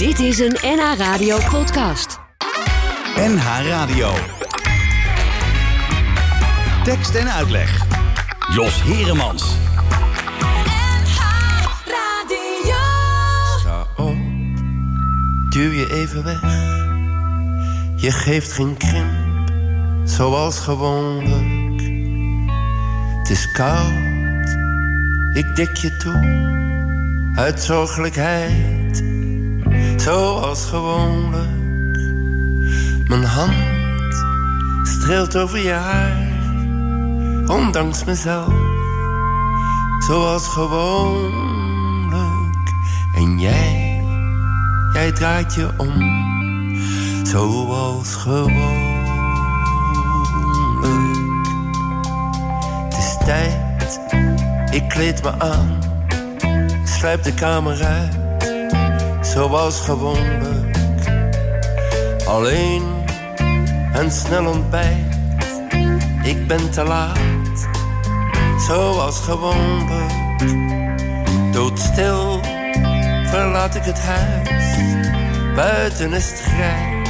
Dit is een NH Radio podcast. NH Radio. Tekst en uitleg. Jos Heremans. Sta op, duw je even weg. Je geeft geen krimp, zoals gewoonlijk. Het is koud, ik dik je toe. Uit zorgelijkheid, zoals gewoonlijk. Mijn hand streelt over je haar, ondanks mezelf, zoals gewoonlijk. En jij, jij draait je om, zoals gewoonlijk. Het is tijd, ik kleed me aan, sluip de kamer uit, zoals gewoonlijk. Alleen en snel ontbijt, ik ben te laat, zoals gewoonlijk. Doodstil verlaat ik het huis. Buiten is het grijs,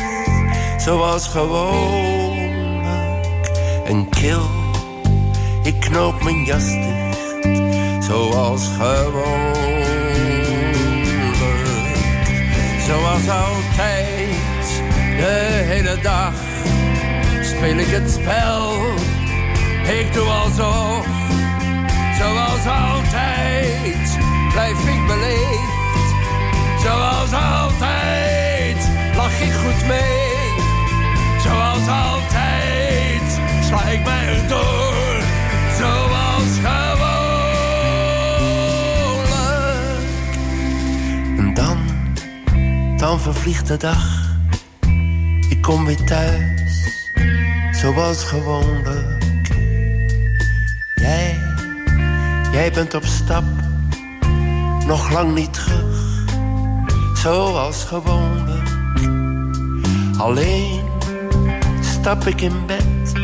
zoals gewoonlijk. En kil, ik knoop mijn jas dicht, zoals gewoonlijk. Zoals altijd, de hele dag, speel ik het spel. Ik doe alsof, zoals altijd, blijf ik beleefd. Dan vervliegt de dag. Ik kom weer thuis, zoals gewoonlijk. Jij, jij bent op stap, nog lang niet terug zoals gewoonlijk. Alleen stap ik in bed,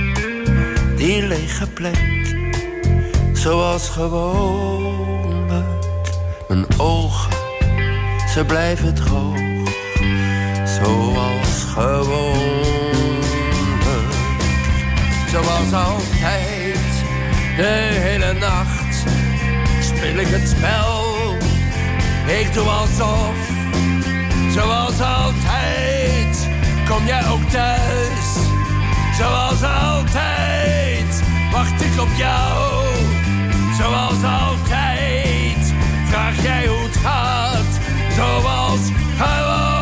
die lege plek, zoals gewoonlijk. Mijn ogen, ze blijven droog, zoals gewoonlijk. Zoals altijd, de hele nacht, speel ik het spel. Ik doe alsof Zoals altijd kom jij ook thuis. Zoals altijd wacht ik op jou. Zoals altijd vraag jij hoe het gaat. Zoals gewoonlijk.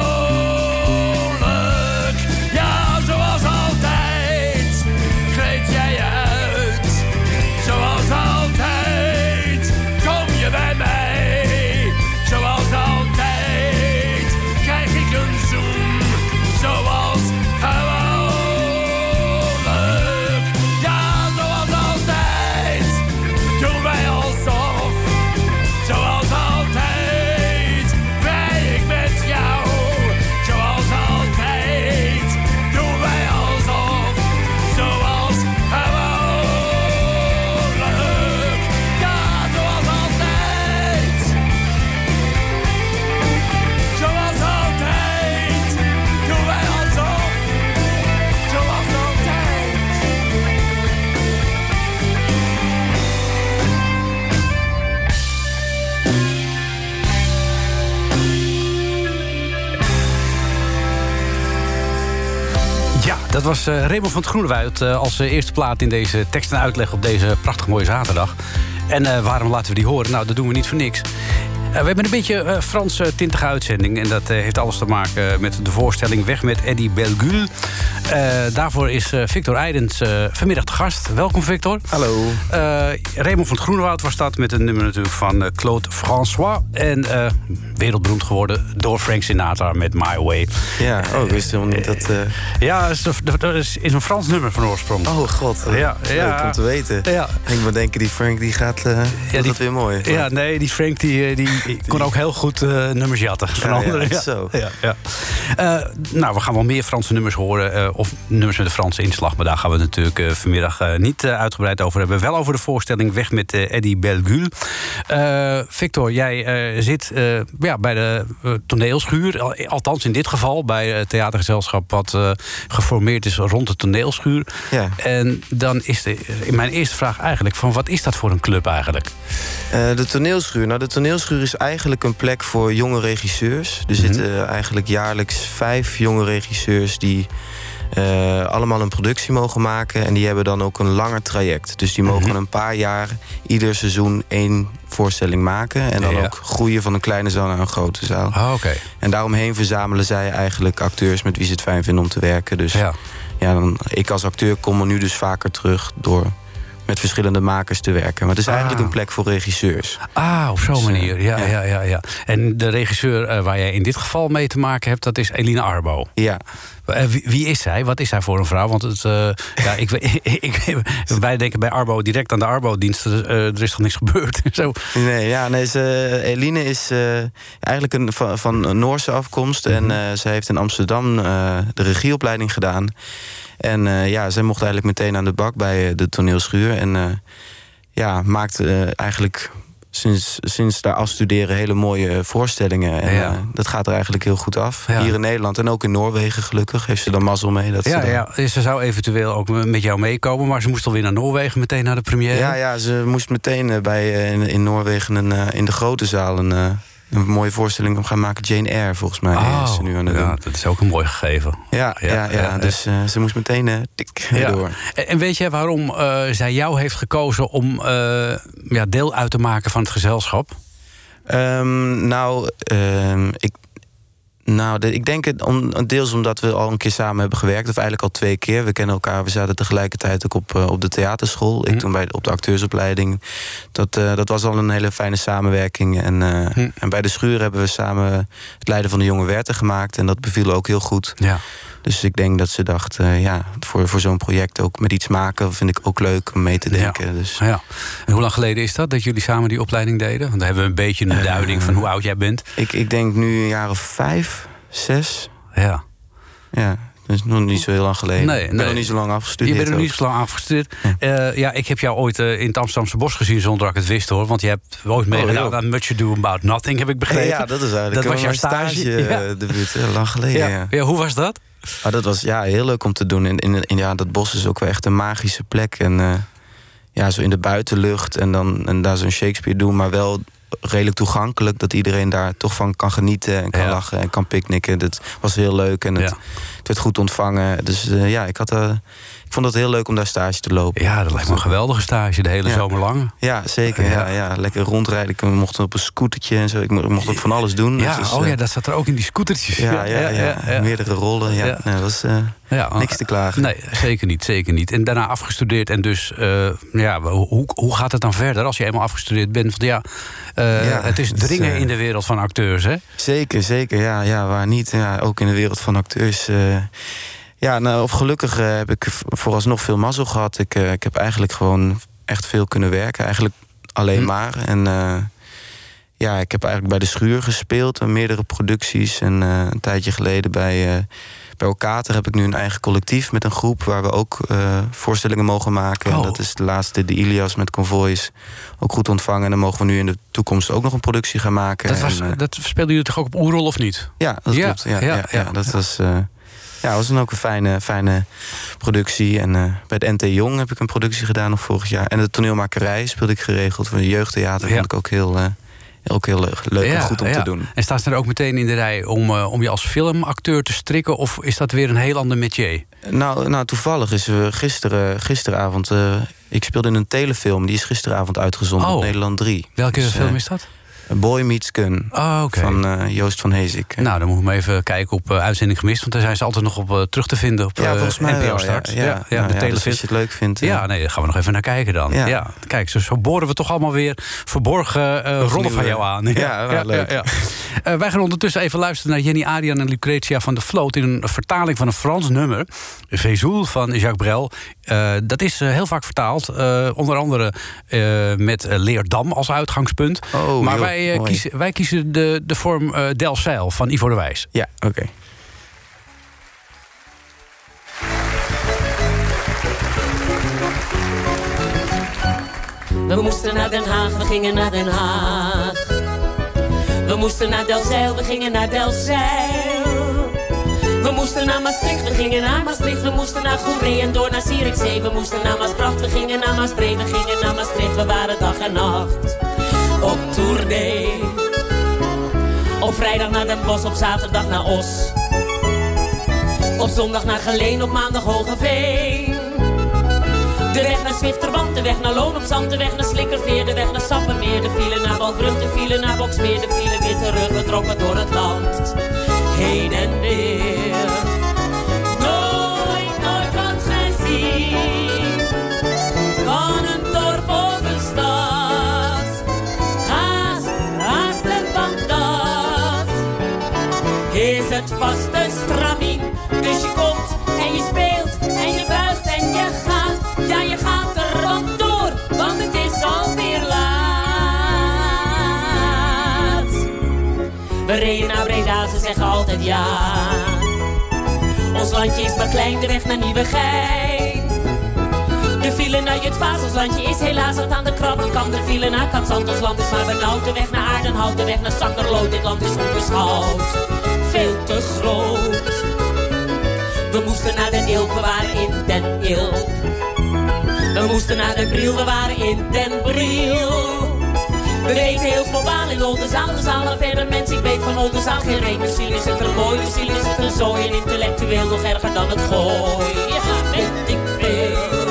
Was eh Raymond van het Groenewoud eh, als eh, eerste plaat in deze tekst en uitleg op deze prachtig mooie zaterdag. En waarom laten we die horen? Nou, dat doen we niet voor niks. We hebben een beetje Franse tintige uitzending. En dat heeft alles te maken met de voorstelling Weg met Eddie Belgul. Daarvoor is Victor Eidens vanmiddag te gast. Welkom, Victor. Hallo. Raymond van het Groenewoud was dat met een nummer natuurlijk van Claude François. En wereldberoemd geworden door Frank Sinatra met My Way. Ja, oh, ik wist helemaal niet dat... eh, Ja, dat is, is, is een Frans nummer van oorsprong. Oh god, Ja, leuk ja. om te weten. Ja. Ik moet denken, die Frank die gaat, eh ja, die- weer mooi. Ja, nee, die Frank die, eh, die, kon ook heel goed uh, nummers jatten van Ja, ja, anderen. Ja, zo. Ja, ja. Eh, nou, we gaan wel meer Franse nummers horen. eh, of nummers met een Franse inslag. Maar daar gaan we natuurlijk eh, vanmiddag eh, niet eh, uitgebreid over hebben. Wel over de voorstelling Weg met eh, Eddie Belgul. Eh, Victor, jij eh, zit eh, ja, bij de eh, toneelschuur. Al- Althans in dit geval bij het theatergezelschap... wat eh, geformeerd is rond de toneelschuur. Ja. En dan is de, mijn eerste vraag eigenlijk... van wat is dat voor een club eigenlijk? Eh, de toneelschuur. Nou, de toneelschuur is eigenlijk een plek voor jonge regisseurs. Er zitten eigenlijk jaarlijks vijf jonge regisseurs die eh, allemaal een productie mogen maken. En die hebben dan ook een langer traject. Dus die mogen een paar jaar ieder seizoen één voorstelling maken. En dan Ja. ook groeien van een kleine zaal naar een grote zaal. Oké. En daaromheen verzamelen zij eigenlijk acteurs met wie ze het fijn vinden om te werken. Dus Ja. ja, dan, ik als acteur kom er nu dus vaker terug door met verschillende makers te werken. Maar het is Ah. eigenlijk een plek voor regisseurs. Ah, op zo'n Dus, eh, manier. Ja, ja. ja. Ja, ja, En de regisseur eh, waar jij in dit geval mee te maken hebt, dat is Eline Arbo. Ja, wie, wie is zij? Wat is zij voor een vrouw? Want het, eh, ja, ik, ik, wij denken bij Arbo direct aan de Arbo-dienst. eh, er is toch niks gebeurd? Zo. nee, ja, nee ze, Eline is eh, eigenlijk een, van, van Noorse afkomst. En eh, zij heeft in Amsterdam eh, de regieopleiding gedaan. En eh, ja, zij mocht eigenlijk meteen aan de bak bij eh, de toneelschuur. En eh, ja, maakt eh, eigenlijk sinds, sinds daar afstuderen hele mooie voorstellingen. En Ja. eh, dat gaat er eigenlijk heel goed af. Ja. Hier in Nederland en ook in Noorwegen gelukkig. Heeft ze dan mazzel mee. Dat Ja, ze dan- ja, ze zou eventueel ook met jou meekomen, maar ze moest alweer naar Noorwegen meteen naar de première. Ja, ja, ze moest meteen eh, bij, eh, in, in Noorwegen een, in de grote zaal een, een mooie voorstelling om gaan maken. Jane Eyre, volgens mij, is ze nu aan het Oh, ja, doen. dat is ook een mooi gegeven. Ja, Ja, ja, ja, ja, dus eh, ze moest meteen eh, tik Ja. door. En, en weet jij waarom eh, zij jou heeft gekozen om eh, ja, deel uit te maken van het gezelschap? Ehm, nou, ehm, ik, nou de- ik denk het om, deels omdat we al een keer samen hebben gewerkt. Of eigenlijk al twee keer. We kennen elkaar. We zaten tegelijkertijd ook op, eh, op de theaterschool. Ik Hm. toen bij, op de acteursopleiding. Dat, eh, dat was al een hele fijne samenwerking. En, eh, Hm. en bij de schuur hebben we samen het Leiden van de Jonge Werten gemaakt. En dat beviel ook heel goed. Ja. Dus ik denk dat ze dacht, eh, ja, voor, voor zo'n project ook met iets maken... vind ik ook leuk om mee te denken. Dus, Ja. En hoe lang geleden is dat dat jullie samen die opleiding deden? Want dan hebben we een beetje een duiding van hoe oud jij bent. ik, ik denk nu een jaar of vijf, zes... Ja. Ja, dat is nog niet zo heel lang geleden. Nee, ik ben nog niet zo lang Je afgestudeerd. bent er ook. niet zo lang afgestudeerd. Eh, ja, ik heb jou ooit eh, in het Amsterdamse bos gezien zonder dat ik het wist hoor. Want je hebt ooit meegedaan joh. aan Much Ado About Nothing, heb ik begrepen. Ja, dat is eigenlijk Dat was jouw stage? stage, Ja. eh, debuut, lang geleden. Ja. Ja. Ja, hoe was dat? Maar dat was ja, heel leuk om te doen. En, in, in, ja, dat bos is ook wel echt een magische plek. En eh, ja, zo in de buitenlucht en dan en daar zo'n Shakespeare doen, maar wel redelijk toegankelijk. Dat iedereen daar toch van kan genieten en kan Ja. lachen en kan picknicken. Dat was heel leuk en het, Ja. Het werd goed ontvangen. Dus eh, ja, ik, had, eh, ik vond het heel leuk om daar stage te lopen. Ja, dat lijkt me een geweldige stage, de hele Ja. zomer lang. Ja, zeker. Ja. Ja. Lekker rondrijden. Ik mocht op een scootertje en zo. Ik mo- ik mocht ook van alles doen. Ja, Dus, oh eh, ja, dat zat er ook in die scootertjes. ja, ja, ja, Meerdere rollen. Ja. Nee, dat was eh, niks te klagen. Nee, zeker niet, zeker niet. En daarna afgestudeerd en dus, eh, ja, hoe, hoe gaat het dan verder als je eenmaal afgestudeerd bent? Want ja, eh, het is dringen eh, in de wereld van acteurs, hè? Zeker, zeker. Ja, ja waar niet. Ja, ook in de wereld van acteurs. eh, ja, nou, of gelukkig eh, heb ik vooralsnog veel mazzel gehad. Ik, eh, ik heb eigenlijk gewoon echt veel kunnen werken. Eigenlijk alleen Hm. maar. En eh, ja, ik heb eigenlijk bij de schuur gespeeld. en meerdere producties. En eh, een tijdje geleden bij, eh bij Okater heb ik nu een eigen collectief met een groep... waar we ook eh, voorstellingen mogen maken. En Oh. dat is de laatste, de Ilias met Convoys. Ook goed ontvangen. En dan mogen we nu in de toekomst ook nog een productie gaan maken. Dat, was, En, eh, dat speelden jullie toch ook op Oerol of niet? ja, dat Ja, klopt. Ja, ja, ja, ja. ja, dat was, eh, ja, was dan ook een fijne, fijne productie. En eh, bij het NT Jong heb ik een productie gedaan nog vorig jaar. En de toneelmakerij speelde ik geregeld voor een jeugdtheater. Ja. Vond ik ook heel, eh, ook heel leuk, leuk en goed om ja. te doen. En staat ze er ook meteen in de rij om, eh, om je als filmacteur te strikken? Of is dat weer een heel ander métier? Nou, nou toevallig is we gisteren, gisteravond... ik speelde in een telefilm, die is gisteravond uitgezonden Oh. op Nederland 3. Welke Dus, film is dat? Boy Meets Gun. Oh, oké. Van eh, Joost van Hezik. Nou, dan moet ik maar even kijken op eh, uitzending gemist. Want daar zijn ze altijd nog op eh, terug te vinden op ja, volgens mij NPO Start. Ja, ja, ja, Nou de dus als je het leuk vindt. Ja, nee, daar gaan we nog even naar kijken dan. Ja. Kijk, zo, zo boren we toch allemaal weer verborgen rollen van jou aan. Ja, leuk. Wij gaan ondertussen even luisteren naar Jenny Arian en Lucretia van de Vloot... in een vertaling van een Frans nummer, Vezoul van Jacques Brel. Dat is heel vaak vertaald, onder andere met Leerdam als uitgangspunt. Oh, maar wij wij, eh, mooi. kiezen, wij kiezen de, de vorm eh Delzeil van Ivo de Wijs. Ja, oké. We moesten naar Den Haag, we gingen naar Den Haag. We moesten naar Delzeil, we gingen naar Delzeil. We moesten naar Maastricht, we gingen naar Maastricht. We moesten naar Goeree en door naar Zierikzee. We moesten naar Maasbracht, we gingen naar Maasbree. We gingen naar Maastricht, we waren dag en nacht op tournee. Op vrijdag naar Den Bosch, op zaterdag naar Os. Op zondag naar Geleen, op maandag Hogeveen. De weg naar Zwifterband, de weg naar Loon op Zand, de weg naar Slikkerveer, de weg naar Sappermeer, de file naar Balbrug, de file naar Boksmeer, de file weer terug, we trokken door het land. Heen en weer. Altijd ja. Ons landje is maar klein, de weg naar Nieuwegein. De file naar Jutvaas, ons landje is helaas wat aan de krabbenkant. De file naar Katzand, ons land is maar benauwd. De weg naar Aardenhout, de weg naar Sakkerloot, dit land is onbeschouwd. Veel te groot. We moesten naar Den Ilp, we waren in Den Ilp. We moesten naar Den Briel, we waren in Den Briel. We weten heel globaal in Oldenzaal, de zaal en verder mensen. Ik weet van Oldenzaal geen reet. Misschien is het er mooi, misschien is het er zooi. En intellectueel nog erger dan het gooi. Ja, weet ik veel.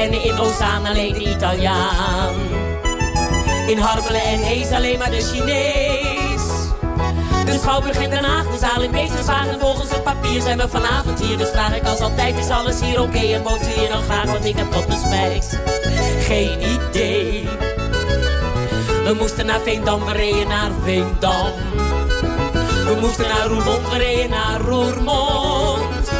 Kennen in Ozaan alleen de Italiaan. In Harmelen en Hees alleen maar de Chinees. De Schouwburg in Den Haag, de zaal in Beesterswagen. Volgens het papier zijn we vanavond hier. Dus vraag ik als altijd, is alles hier oké? En woont u hier dan graag, want ik heb tot mijn spijt. Geen idee. We moesten naar Veendam, we reden naar Veendam. We moesten naar Roermond, we reden naar Roermond.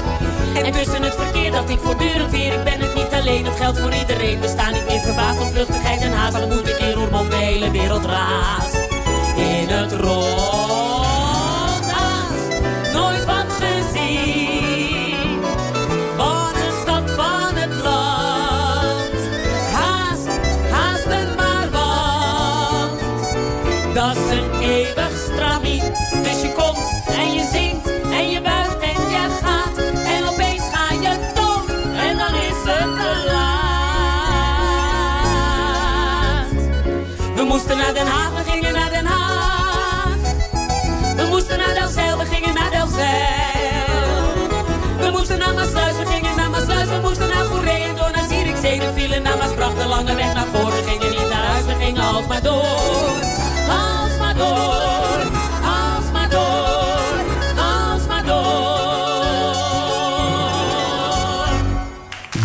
En tussen het verkeer dacht ik voortdurend weer, ik ben het niet alleen, het geldt voor iedereen. We staan niet meer verbaasd om vluchtigheid en haast, dan moet ik in Roermond de hele wereld raast. In het rond door. Alsmaar door, alsmaar door, alsmaar door.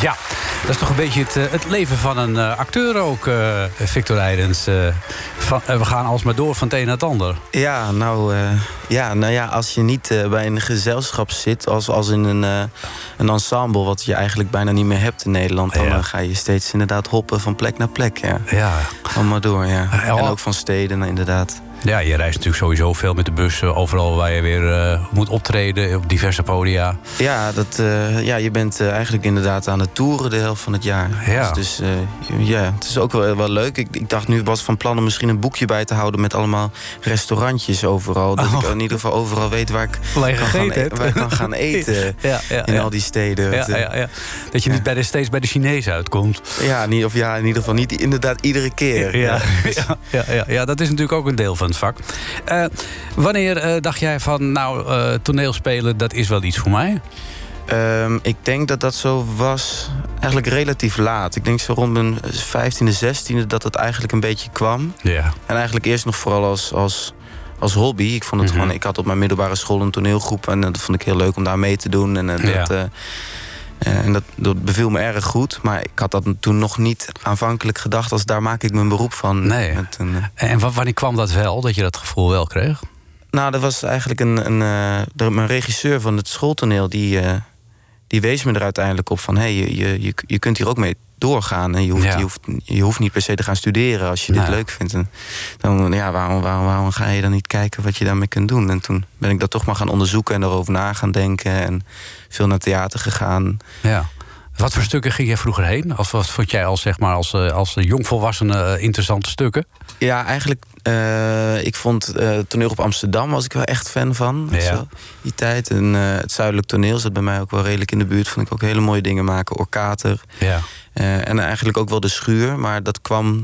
Ja, dat is toch een beetje het, eh, het leven van een eh, acteur ook, eh, Victor Eidens. Eh, van, we gaan alsmaar door van het een naar het ander. Ja, nou, eh, ja, nou ja, als je niet bij een gezelschap zit, als, als in een, eh, een ensemble, wat je eigenlijk bijna niet meer hebt in Nederland, dan Ja. eh, ga je steeds inderdaad hoppen van plek naar plek. Ja. Ja. Maar door, ja. En ook van steden, inderdaad. Ja, je reist natuurlijk sowieso veel met de bus. overal waar je weer eh, moet optreden, op diverse podia. Ja, dat, eh, ja je bent eh, eigenlijk inderdaad aan het toeren de helft van het jaar. Ja. Dus, dus, ja, het is ook wel, wel leuk. Ik, ik dacht nu was van plan om misschien een boekje bij te houden met allemaal restaurantjes overal. Dat Oh. ik in ieder geval overal weet waar ik, kan, gaan, e- waar ik kan gaan eten. Ja, ja, in al die steden. Ja, Het, ja, ja. Dat je niet bij de, steeds bij de Chinezen uitkomt. Ja, niet, of ja, in ieder geval niet inderdaad iedere keer. Ja, ja, ja, ja, dat is natuurlijk ook een deel van het vak. Eh, wanneer eh, dacht jij van, nou, eh, toneelspelen, dat is wel iets voor mij? Ehm, ik denk dat dat zo was eigenlijk relatief laat. Ik denk zo rond mijn 15e, 16e dat het eigenlijk een beetje kwam. Ja. En eigenlijk eerst nog vooral als, als, als hobby. Ik, vond het Mhm. gewoon, ik had op mijn middelbare school een toneelgroep... en dat vond ik heel leuk om daar mee te doen. En, Ja. dat, eh, en dat, dat beviel me erg goed. Maar ik had dat toen nog niet aanvankelijk gedacht... als daar maak ik mijn beroep van. Nee. Met een, eh, En wa- wanneer kwam dat wel, dat je dat gevoel wel kreeg? nou, dat was eigenlijk een, een eh, mijn regisseur van het schooltoneel... die, eh, die wees me er uiteindelijk op van... hé, hey, je, je, je, je kunt hier ook mee doorgaan. En je hoeft, Ja. je, hoeft, je hoeft niet per se te gaan studeren als je dit leuk vindt. En dan, ja, waarom, waarom, waarom ga je dan niet kijken wat je daarmee kunt doen? En toen ben ik dat toch maar gaan onderzoeken en erover na gaan denken. En veel naar theater gegaan. Ja. Wat voor stukken ging jij vroeger heen? Of wat vond jij als, zeg maar, als, eh, als jongvolwassene eh, interessante stukken? Ja, eigenlijk, eh, ik vond eh toneel op Amsterdam was ik wel echt fan van. Ja. Zo, die tijd. En eh, het Zuidelijk Toneel zat bij mij ook wel redelijk in de buurt. Vond ik ook hele mooie dingen maken. Orkater. Ja. Eh, en eigenlijk ook wel de schuur. Maar dat kwam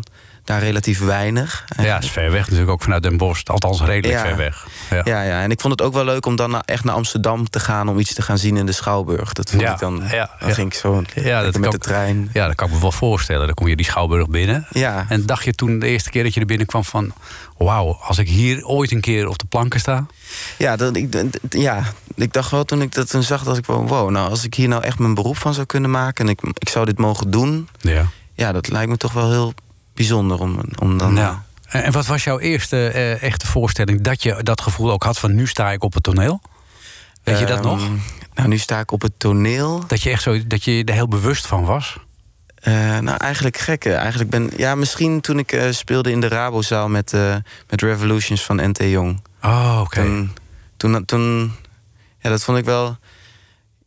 relatief weinig. Ja, het is ver weg natuurlijk ook vanuit Den Bosch. Althans, redelijk Ja. ver weg. Ja. Ja, ja, en ik vond het ook wel leuk om dan echt naar Amsterdam te gaan... om iets te gaan zien in de Schouwburg. Dat vond Ja, ik dan... ja, dan ging ik zo Ja, dat met kan de trein. Ja, dat kan ik me wel voorstellen. Dan kom je die Schouwburg binnen. Ja. En dacht je toen de eerste keer dat je er binnenkwam van... wauw, als ik hier ooit een keer op de planken sta... Ja, dat, ik, ja, ik dacht wel toen ik dat toen zag... dat ik wel, wow, nou als ik hier nou echt mijn beroep van zou kunnen maken... en ik, ik zou dit mogen doen... Ja. ja, dat lijkt me toch wel heel bijzonder om, om dan... Nou. En wat was jouw eerste eh, echte voorstelling... dat je dat gevoel ook had van nu sta ik op het toneel? Weet je dat Ehm, nog? Nou, nu sta ik op het toneel. Dat je echt zo, dat je er heel bewust van was? Eh, nou, eigenlijk gekke. Eigenlijk ben, ja, misschien toen ik eh, speelde in de Rabozaal met, met Revolutions van NT Jong. Oh, oké. Toen, toen, toen, ja, dat vond ik wel.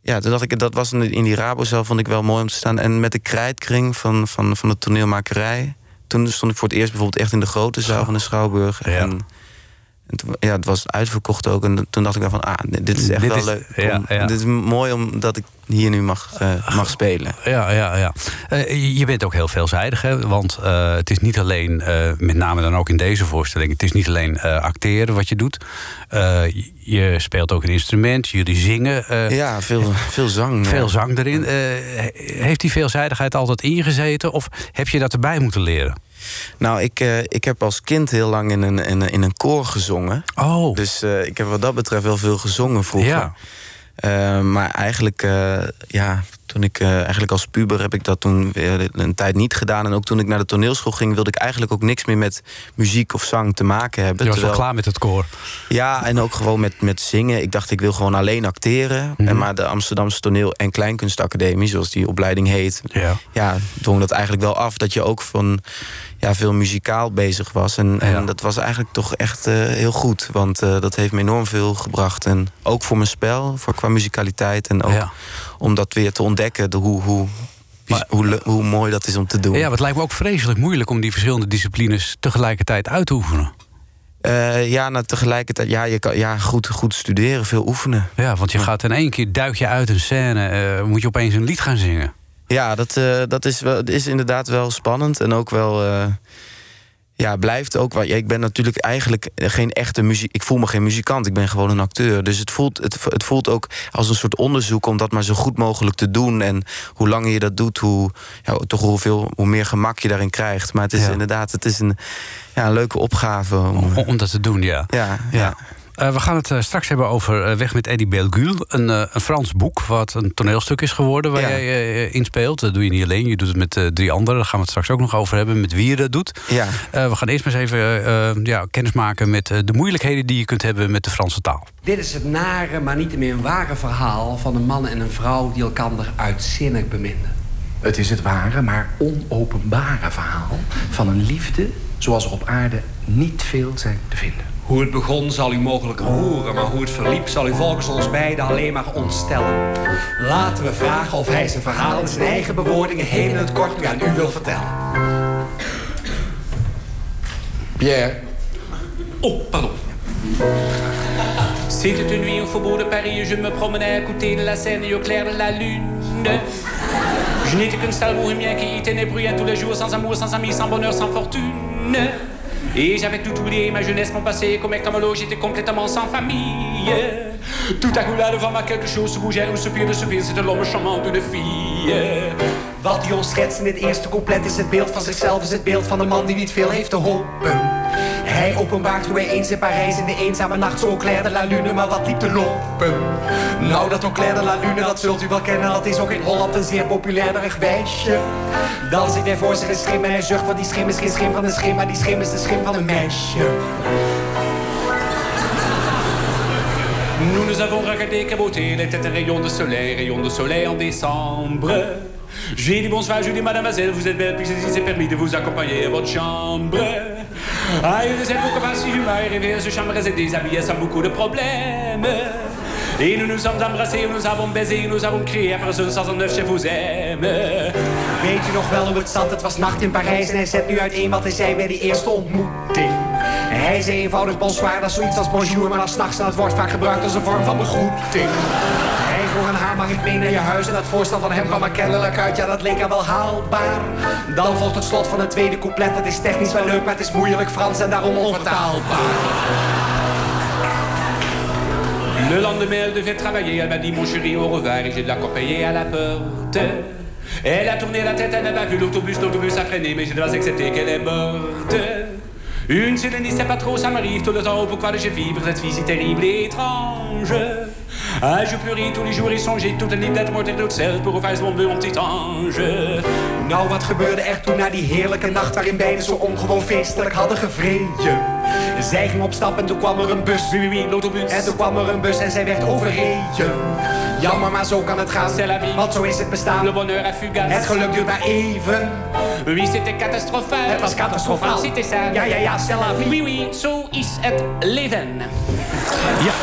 Ja, toen dacht ik, dat was in in die Rabozaal vond ik wel mooi om te staan. En met de krijtkring van, van, van de toneelmakerij. Toen stond ik voor het eerst bijvoorbeeld echt in de grote zaal van de Schouwburg. Ja. En, en toen- ja, het was uitverkocht ook. En toen dacht ik van, ah, dit is echt Dit wel is- leuk. ja, om- ja. Dit is mooi omdat ik hier nu mag, eh, mag spelen. Ja, ja, ja. Eh, je bent ook heel veelzijdig, hè? Want eh, het is niet alleen, met name dan ook in deze voorstelling... het is niet alleen acteren wat je doet. Je speelt ook een instrument, jullie zingen. Ja, veel, veel zang. ja. Veel zang erin. Heeft die veelzijdigheid altijd ingezeten? Of heb je dat erbij moeten leren? Nou, ik, eh, ik heb als kind heel lang in een, in, een- in een koor gezongen. Oh, Dus eh, ik heb wat dat betreft wel veel gezongen vroeger. ja. Eh, maar eigenlijk, ja, toen ik eh, eigenlijk als puber heb ik dat toen weer een tijd niet gedaan. En ook toen ik naar de toneelschool ging, wilde ik eigenlijk ook niks meer met muziek of zang te maken hebben. Je was wel klaar met het koor. Ja, en ook gewoon met, met zingen. Ik dacht, ik wil gewoon alleen acteren. Mhm. en maar de Amsterdamse Toneel- en Kleinkunstacademie, zoals die opleiding heet, Ja. ja, dwong dat eigenlijk wel af dat je ook van ja, veel muzikaal bezig was. En, Ja. en dat was eigenlijk toch echt eh, heel goed. Want eh, dat heeft me enorm veel gebracht. En ook voor mijn spel, voor qua muzikaliteit. En ook Ja. Om dat weer te ontdekken, de, hoe, hoe, Maar- hoe, hoe mooi dat is om te doen. Ja, maar het lijkt me ook vreselijk moeilijk om die verschillende disciplines tegelijkertijd uit te oefenen. Eh, ja, nou, tegelijkertijd, ja, je kan ja, goed, goed studeren, veel oefenen. Ja, want je gaat in één keer duik je uit een scène, eh, moet je opeens een lied gaan zingen. Ja, dat, eh, dat is, wel, is inderdaad wel spannend. En ook wel. Ja, blijft ook. Ja, ik ben natuurlijk eigenlijk geen echte muziek. Ik voel me geen muzikant. Ik ben gewoon een acteur. Dus het voelt, het, het voelt ook als een soort onderzoek om dat maar zo goed mogelijk te doen. En hoe langer je dat doet, hoe, ja, toch hoeveel, hoe meer gemak je daarin krijgt. Maar het is Ja. inderdaad, het is een, ja, een leuke opgave. Om, Om, om dat te doen, ja. ja, ja. Eh, we gaan het eh, straks hebben over eh, Weg met Eddie Belgul. Een, eh, een Frans boek wat een toneelstuk is geworden waar Ja. jij in speelt. Dat doe je niet alleen, je doet het met drie anderen. Daar gaan we het straks ook nog over hebben, met wie je dat doet. ja. Eh, we gaan eerst maar eens even ja, kennis maken met de moeilijkheden die je kunt hebben met de Franse taal. Dit is het nare, maar niet meer een ware verhaal van een man en een vrouw die elkaar uitzinnig beminden. Het is het ware, maar onopenbare verhaal van een liefde zoals er op aarde niet veel zijn te vinden. Hoe het begon zal u mogelijk roeren, maar hoe het verliep zal u volgens ons beiden alleen maar ontstellen. Laten we vragen of hij zijn verhaal in zijn eigen bewoordingen heel in het kort nu aan u wil vertellen. Pierre, Oh, pardon. C'était une nuit au faubourg de Paris je me promenais à côté de la Seine et au clair de la lune. Je n'étais qu'un sale bohémien qui tenait bruyant tous les jours, sans amour, sans amis, sans bonheur, sans fortune. Et j'avais tout oublié, ma jeunesse, mon passé, comme Ectamolo, j'étais complètement sans famille. Tout à coup là devant moi quelque chose se bougeait, un soupir de soupir, c'était l'homme charmant d'une fille. Wat ons schetst in het eerste couplet is het beeld van zichzelf, is het beeld van een man die niet veel heeft te hopen. Hij openbaart hoe hij eens in Parijs in de eenzame nacht zo Claire de la Lune maar wat liep te lopen. Nou, dat Claire de la Lune, dat zult u wel kennen, dat is ook in Holland een zeer populair wijsje. Dan zit hij voor zich een schim en hij zucht, want die schim is geen schim van een schim, maar die schim is de schim van een meisje. Nous nous avons regardé caboter, il était un rayon de soleil, rayon de soleil en décembre. J'ai dit bonsoir, j'ai dit mademoiselle, vous êtes belle, puis il s'est permis de vous accompagner à votre chambre. Ah, il faisait beaucoup pas si humain, et rêver se chambre et déshabillé sans beaucoup de problèmes. Et nous nous sommes embrassés, nous avons baisé, nous avons crié après ce 109 je vous aime. Weet u nog wel hoe het zat? Het was nacht in Parijs en hij zet nu uiteen wat hij zei bij die eerste ontmoeting. Hij zei eenvoudig bonsoir, dat is zoiets als bonjour, maar dan s'nachts en het wordt vaak gebruikt als een vorm van begroeting. Vroeg haar, mag ik mee naar je huis? En dat voorstel van hem kwam er kennelijk uit, ja dat leek er wel haalbaar. Dan volgt het slot van het tweede couplet, het is technisch wel leuk, maar het is moeilijk Frans en daarom onvertaalbaar. Le lendemain, elle devait travailler. Elle m'a dit, mon chéri, au revoir. Et j'ai de l'accompagner à la porte. Elle a tourné la tête, elle n'a pas vu l'autobus. L'autobus a freiné, mais je dois accepter qu'elle est morte. Une seule ne sait pas trop, ça m'arrive tout le temps. Pourquoi je vivre cette vie terrible et étrange Ah, je pleurais tous les jours et songeais toute d'être morte et toute seule pour faire mon mon petit ange. Nou, wat gebeurde er toen na die heerlijke nacht waarin beiden zo ongewoon feestelijk hadden gevreden? Zij ging op stap en toen kwam er een bus. Oui, oui, l'autobus. En toen kwam er een bus en zij werd overreden. Jammer, maar zo kan het gaan. C'est la vie. Want zo is het bestaan. Le bonheur est fugace. Het geluk duurt maar even. Oui, c'était catastrophal. Het was catastrofaal. C'était ça. Ja, ja, ja, c'est la vie. Oui, oui, zo is het leven. Ja.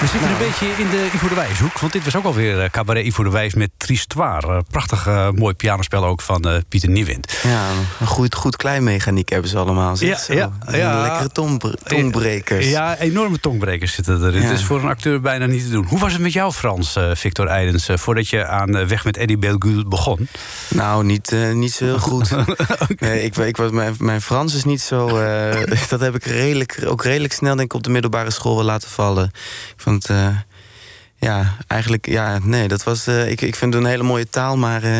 We zitten een beetje in de Ivo de Wijshoek. Want dit was ook alweer uh, cabaret Ivo de Wijs met Tristoire. Uh, prachtig uh, mooi pianospel ook van uh, Pieter Nieuwind. Ja, een goed, goed kleinmechaniek hebben ze allemaal. Ja, ja, ja. Lekkere tong, tongbrekers. Ja, enorme tongbrekers zitten erin. Ja. Het is voor een acteur bijna niet te doen. Hoe was het met jou, Frans, uh, Victor Eidens... Voordat je aan Weg met Eddie Belgul begon? Nou, niet, niet zo heel goed. okay. nee, ik, ik, was, mijn, mijn Frans is niet zo... dat heb ik redelijk, ook redelijk snel denk ik, op de middelbare school wel laten vallen. Ik vond het... Ja, eigenlijk, ja, nee, dat was. Uh, ik, ik vind het een hele mooie taal, maar uh,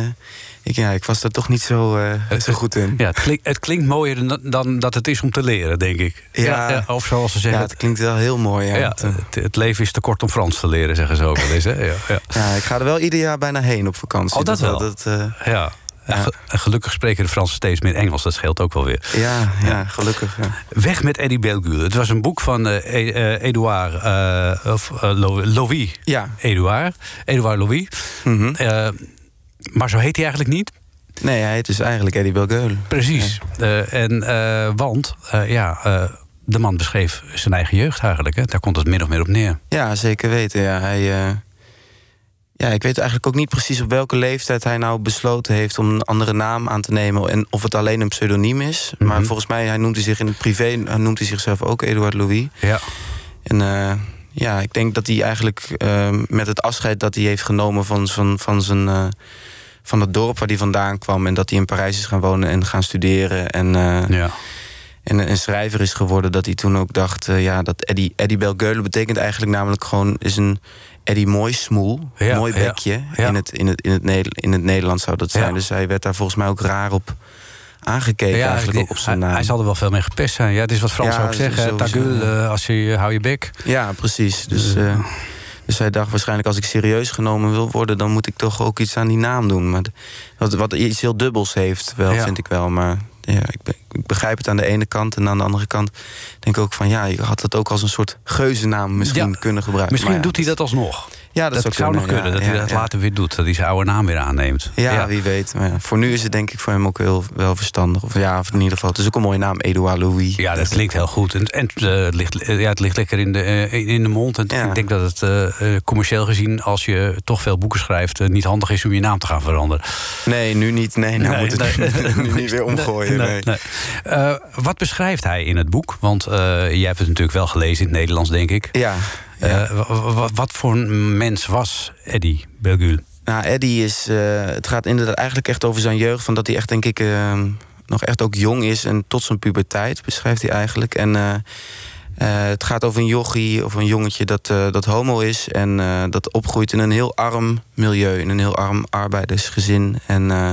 ik, ja, ik was daar toch niet zo, het, zo goed in. Ja, het, klinkt, het klinkt mooier dan, dan dat het is om te leren, denk ik. Ja, of zoals ze zeggen. Ja, het klinkt wel heel mooi. Ja, ja het, het, leven is te kort om Frans te leren, zeggen ze ook wel eens. Hè? Ja, ja. ja, ik ga er wel ieder jaar bijna heen op vakantie. Oh, dat, dat wel. Dat, ja. Ja. Gelukkig spreken de Fransen steeds meer Engels. Dat scheelt ook wel weer. Ja, ja gelukkig. Ja. Weg met Eddie Belgul. Het was een boek van uh, uh, Edouard... Uh, of Louis. Ja. Edouard. Edouard Louis. Mm -hmm. maar zo heet hij eigenlijk niet. Nee, hij heet dus eigenlijk Eddie Belgeul. Precies. Ja. en, want, ja... de man beschreef zijn eigen jeugd eigenlijk. Hè? Daar komt het min of meer op neer. Ja, zeker weten. Ja, hij... Ja, ik weet eigenlijk ook niet precies op welke leeftijd hij nou besloten heeft om een andere naam aan te nemen. En of het alleen een pseudoniem is. Mm -hmm. Maar volgens mij, hij noemt hij zich in het privé, hij noemt hij zichzelf ook Eduard Louis. Ja. En uh, ja, ik denk dat hij eigenlijk uh, met het afscheid dat hij heeft genomen van, van, van zijn. Uh, van het dorp waar hij vandaan kwam. En dat hij in Parijs is gaan wonen en gaan studeren. En, ja. en een schrijver is geworden. Dat hij toen ook dacht. ja, dat Eddie, Eddie Belgeule betekent eigenlijk namelijk gewoon. Is een, Eddie mooi smoel, ja, mooi bekje. Ja. In, het, in, het, in, het Nederland, in het Nederlands zou dat zijn. Dus hij werd daar volgens mij ook raar op aangekeken. eigenlijk op zijn naam. Hij, zal er wel veel mee gepest zijn. Ja, het is wat Fransen ook zeggen. Tagul, uh, als je hou je bek. Ja, precies. Dus, uh, dus hij dacht waarschijnlijk als ik serieus genomen wil worden... dan moet ik toch ook iets aan die naam doen. Maar wat, wat iets heel dubbels heeft, wel, vind ik wel. Maar ja, ik, ik, begrijp het aan de ene kant. En aan de andere kant denk ik ook van... ja, je had het ook als een soort geuzennaam misschien ja, kunnen gebruiken. Misschien ja, doet hij dat alsnog. Ja, dat, dat zou, zou nog kunnen. dat hij dat later weer doet. Dat hij zijn oude naam weer aanneemt. Ja, wie weet. Maar voor nu is het denk ik voor hem ook heel wel verstandig. Of ja, of in ieder geval. Het is ook een mooie naam, Edouard Louis. Ja, dat, klinkt heel goed. En, en uh, het, ligt, ja, het ligt lekker in de, uh, in de mond. En ik denk dat het uh, commercieel gezien, als je toch veel boeken schrijft... niet handig is om je naam te gaan veranderen. Nee, nu niet. Nee, nou nee, moet het nee, nu niet weer omgooien. Nee, nee. wat beschrijft hij in het boek? Want jij hebt het natuurlijk wel gelezen in het Nederlands, denk ik. Ja. Ja. Uh, wat voor een mens was Eddie Belgul? Nou, Eddie is. Uh, het gaat inderdaad eigenlijk echt over zijn jeugd. Van dat hij echt, denk ik, uh, nog echt ook jong is. En tot zijn puberteit beschrijft hij eigenlijk. En Eh, het gaat over een jochie of een jongetje dat, eh, dat homo is en eh, dat opgroeit in een heel arm milieu, in een heel arm arbeidersgezin. En eh,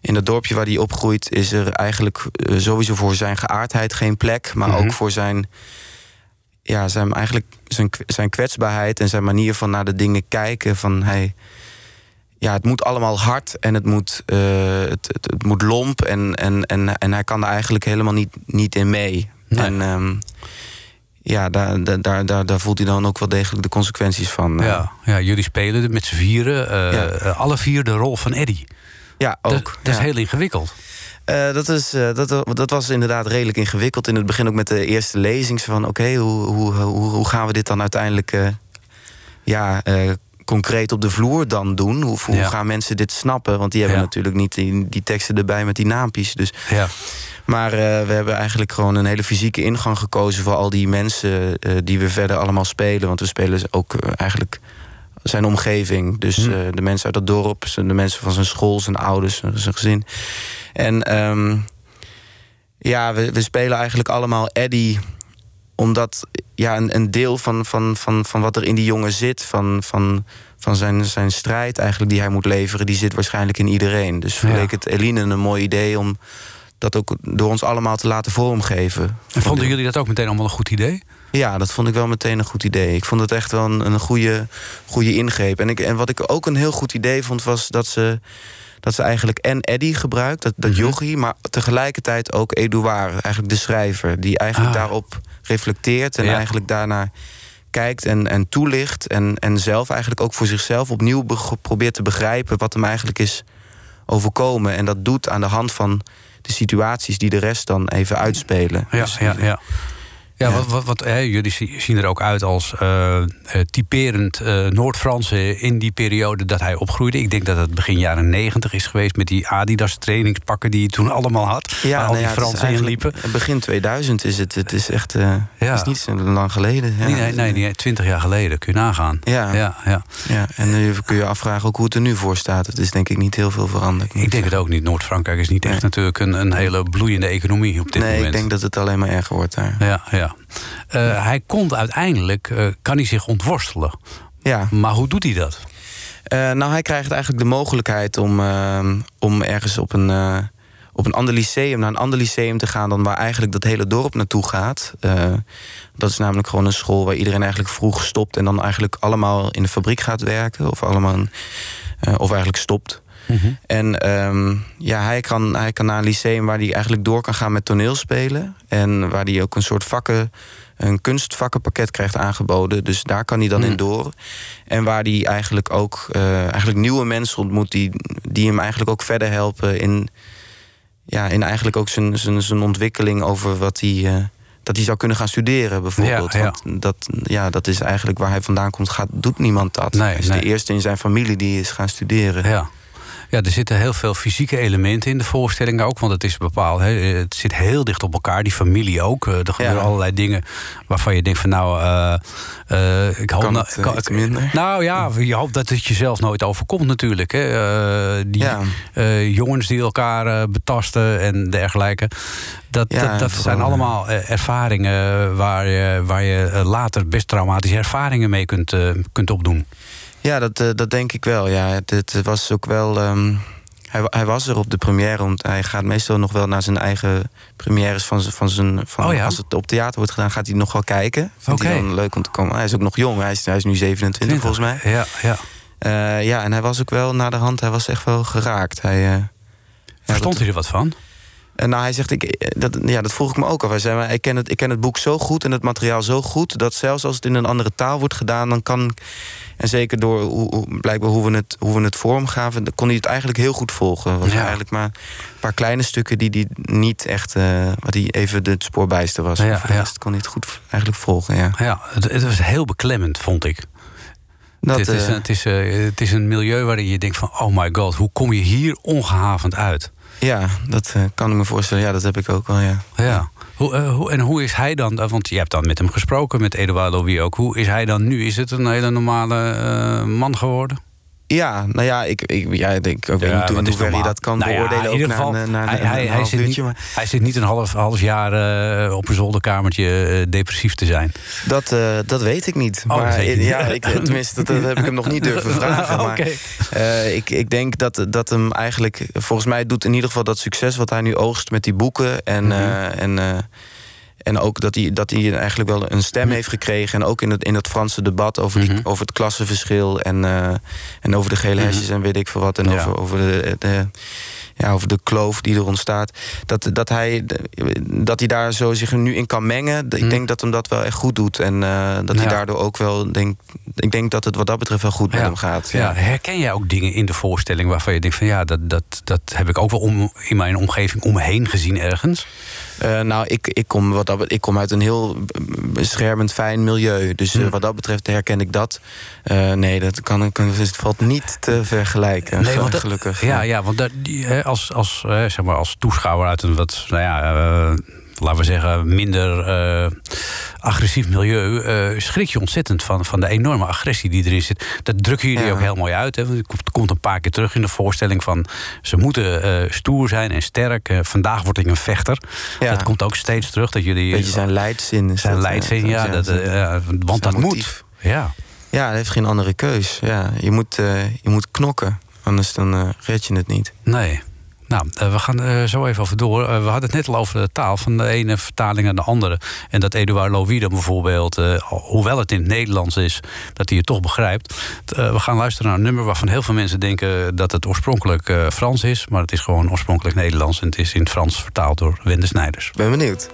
in dat dorpje waar hij opgroeit is er eigenlijk eh, sowieso voor zijn geaardheid geen plek, maar Mhm. ook voor zijn, ja, zijn, eigenlijk zijn, zijn kwetsbaarheid en zijn manier van naar de dingen kijken. Van hij, ja, het moet allemaal hard en het moet, eh, het, het, het moet lomp en, en, en, en hij kan er eigenlijk helemaal niet, niet in mee. Nee. En ehm, ja, daar, daar, daar, daar, voelt hij dan ook wel degelijk de consequenties van. eh. Ja, ja, jullie spelen met z'n vieren. eh, Ja. alle vier de rol van Eddie. ja, ook. dat is ja. heel ingewikkeld. Eh, dat, is, eh, dat, dat was inderdaad redelijk ingewikkeld. In het begin ook met de eerste lezing. zo Van oké, hoe, hoe, hoe, hoe gaan we dit dan uiteindelijk eh, ja, concreet op de vloer dan doen? Hoe, hoe Ja. gaan mensen dit snappen? Want die hebben Ja. natuurlijk niet die, die teksten erbij met die naampjes. Dus. Ja. Maar we hebben eigenlijk gewoon een hele fysieke ingang gekozen... voor al die mensen die we verder allemaal spelen. Want we spelen ook eigenlijk zijn omgeving. Dus Hm. eh, de mensen uit het dorp, de mensen van zijn school, zijn ouders, zijn gezin. En ehm, ja, we, we spelen eigenlijk allemaal Eddie omdat ja, een, een deel van, van, van, van wat er in die jongen zit, van, van, van zijn, zijn strijd eigenlijk die hij moet leveren, die zit waarschijnlijk in iedereen. Dus Ja. leek het Eline een mooi idee om dat ook door ons allemaal te laten vormgeven. En vonden jullie dat ook meteen allemaal een goed idee? Ja, dat vond ik wel meteen een goed idee. Ik vond het echt wel een, een goede, goede ingreep. En, ik, en wat ik ook een heel goed idee vond, was dat ze, dat ze eigenlijk en Eddie gebruikt, dat, dat Mhm. jochie, maar tegelijkertijd ook Edouard, eigenlijk de schrijver, die eigenlijk Ah. daarop reflecteert en Ja. eigenlijk daarnaar kijkt en, en toelicht. En, en zelf eigenlijk ook voor zichzelf opnieuw be- probeert te begrijpen wat hem eigenlijk is overkomen. En dat doet aan de hand van de situaties die de rest dan even uitspelen. Ja, Dus- ja, ja. Ja, Ja. wat, wat, wat, hè, jullie zie- zien er ook uit als eh, typerend eh, Noord-Franse in die periode dat hij opgroeide. Ik denk dat het begin jaren negentig is geweest met die Adidas trainingspakken die hij toen allemaal had. waar al nou die ja, Fransen in liepen. Begin 2000 is het. Het is echt. Ja. Is niet zo lang geleden. Ja. Nee, nee, nee, nee, twintig jaar geleden, kun je nagaan. Ja. ja, ja. Ja, en nu kun je afvragen ook hoe het er nu voor staat. Het is denk ik niet heel veel veranderd. Ik denk het ook niet. Noord-Frankrijk is niet echt Nee. natuurlijk een, een hele bloeiende economie op dit nee, moment. ik denk dat het alleen maar erger wordt daar. Ja, ja. Eh, hij komt uiteindelijk, eh, kan hij zich ontworstelen. Ja. Maar hoe doet hij dat? Eh, nou, hij krijgt eigenlijk de mogelijkheid om, eh, om ergens op een, op een ander lyceum, naar een ander lyceum te gaan dan waar eigenlijk dat hele dorp naartoe gaat. Dat is namelijk gewoon een school waar iedereen eigenlijk vroeg stopt en dan eigenlijk allemaal in de fabriek gaat werken. Of allemaal, of eigenlijk stopt. En ehm, ja, hij kan, hij kan naar een lyceum waar hij eigenlijk door kan gaan met toneelspelen. En waar hij ook een soort vakken, een kunstvakkenpakket krijgt aangeboden. Dus daar kan hij dan in door. En waar hij eigenlijk ook eh, eigenlijk nieuwe mensen ontmoet die, die hem eigenlijk ook verder helpen in, ja, in eigenlijk ook zijn, zijn, zijn ontwikkeling over wat hij. eh, dat hij zou kunnen gaan studeren, bijvoorbeeld. Ja, ja. Want dat, ja, dat is eigenlijk waar hij vandaan komt, gaat, doet niemand dat. Nee, hij is nee. de eerste in zijn familie die is gaan studeren. Ja. Ja, er zitten heel veel fysieke elementen in de voorstelling ook. Want het is bepaald. Hè, het zit heel dicht op elkaar, die familie ook. Eh, Er gebeuren allerlei dingen waarvan je denkt van nou. eh, eh, ik hoop Kan het, eh, iets minder? Nou ja, je hoopt dat het jezelf nooit overkomt natuurlijk. Hè. Eh, die Ja. eh, jongens die elkaar eh, betasten en dergelijke. Dat, Ja, dat, dat zijn allemaal eh, ervaringen waar je, waar je eh, later best traumatische ervaringen mee kunt, eh, kunt opdoen. Ja, dat, eh, dat denk ik wel. Ja, het, het was ook wel. ehm, hij, hij was er op de première, want hij gaat meestal nog wel naar zijn eigen premières van, zijn- van zijn. Van, Oh ja? Als het op theater wordt gedaan, gaat hij nog wel kijken. Vindt hij Oké. dan leuk om te komen. Hij is ook nog jong. Hij is, hij is nu 27 volgens mij. Ja, ja. Eh, ja, en hij was ook wel na de hand. Hij was echt wel geraakt. Hij, eh, Verstond hij er wat van? En nou, hij zegt, ik, dat, ja, dat vroeg ik me ook al. Hij zei, maar ik, ken het, ik ken het boek zo goed en het materiaal zo goed... dat zelfs als het in een andere taal wordt gedaan... dan kan, en zeker door hoe, blijkbaar hoe we, het, hoe we het vormgaven... dan kon hij het eigenlijk heel goed volgen. Er was Ja. eigenlijk maar een paar kleine stukken die hij niet echt... eh wat hij even het spoor bijster was. Ja, Maar voor de ja. rest kon hij het goed eigenlijk volgen, ja. Ja, het, het was heel beklemmend, vond ik. Dat, het, is, eh, het, is, eh, het is een milieu waarin je denkt van... oh my god, hoe kom je hier ongehavend uit? Ja, dat eh, kan ik me voorstellen. Ja, dat heb ik ook wel, ja. Ja. Hoe, eh, hoe, en hoe is hij dan... eh, want je hebt dan met hem gesproken, met Eduard Louis ook. Hoe is hij dan nu? Is het een hele normale man geworden? Ja, nou ja, ik, ik, ja, ik, ik weet Ja, niet in hoeverre je dat kan Nou ja, beoordelen. in ook ieder geval, na, hij, na hij, zit niet, maar hij zit niet een half, half jaar eh, op een zolderkamertje eh, depressief te zijn. dat, eh, dat weet ik niet. Oh, maar ja, ik, tenminste, dat, dat heb ik hem nog niet durven vragen. Maar eh, ik, ik denk dat, dat hem eigenlijk, volgens mij doet in ieder geval dat succes wat hij nu oogst met die boeken. En, Mhm. en, en ook dat hij, dat hij eigenlijk wel een stem heeft gekregen. En ook in het, in het Franse debat over, die, Mhm. over het klassenverschil. En, eh, en over de gele hesjes en weet ik veel wat. En Ja. over, over de, de ja, over de kloof die er ontstaat. Dat, dat, hij, dat hij daar zo zich nu in kan mengen. Ik denk dat hem dat wel echt goed doet. En eh, dat hij daardoor ook wel... Denk, ik denk dat het wat dat betreft wel goed met hem gaat. Ja. Herken jij ook dingen in de voorstelling waarvan je denkt van ja, dat, dat, dat heb ik ook wel om, in mijn omgeving om me heen gezien ergens? Eh, nou, ik, ik, kom wat dat, ik kom uit een heel beschermend, fijn milieu. Dus Hmm. eh, wat dat betreft herken ik dat. Eh, nee, dat kan, kan, het valt niet te vergelijken. Nee, want dat- gelukkig. Ja, ja want dat, die, hè, als, als, zeg maar als toeschouwer uit een wat, nou ja, laten we zeggen, minder eh, agressief milieu, eh, schrik je ontzettend van, van de enorme agressie die erin zit. Dat drukken jullie Ja. ook heel mooi uit. Hè? want Het komt- een paar keer terug in de voorstelling van ze moeten eh, stoer zijn en sterk. Vandaag word ik een vechter. Ja. Dat komt ook steeds terug. Dat jullie Beetje zijn leidzin. zijn dat, leidzin, ja. Dat, want dat moet. Ja. Ja, hij heeft geen andere keus. Ja, je, moet, je moet knokken, anders dan red je het niet. Nee. Nou, eh, we gaan eh, zo even over door. Eh, we hadden het net al over de taal, van de ene vertaling naar de andere. En dat Eduard Lovida bijvoorbeeld, hoewel het in het Nederlands is, dat hij het toch begrijpt. We gaan luisteren naar een nummer waarvan heel veel mensen denken dat het oorspronkelijk Frans is. Maar het is gewoon oorspronkelijk Nederlands. En het is in het Frans vertaald door Wende Snijders. Ben benieuwd.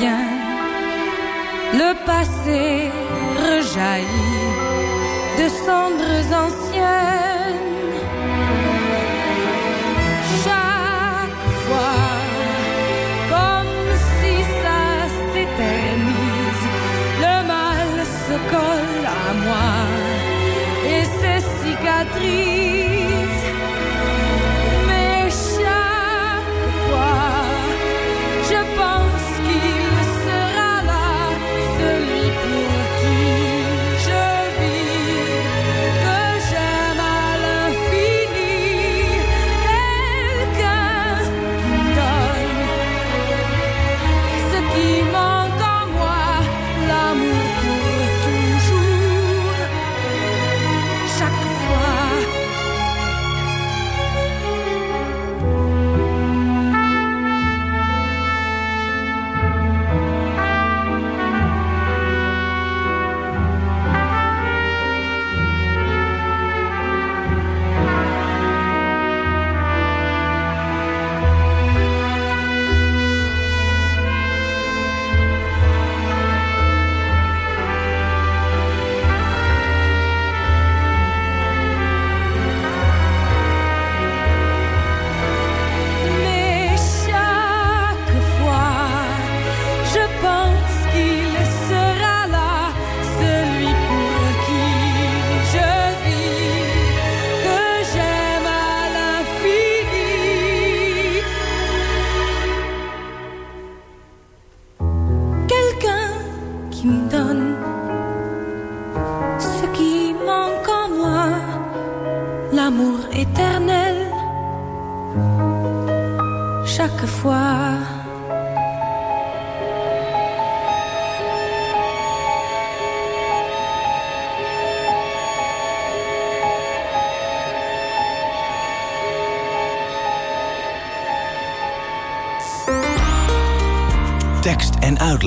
Le passé rejaillit de cendres anciennes. Chaque fois comme si ça s'éternise, le mal se colle à moi et ses cicatrices.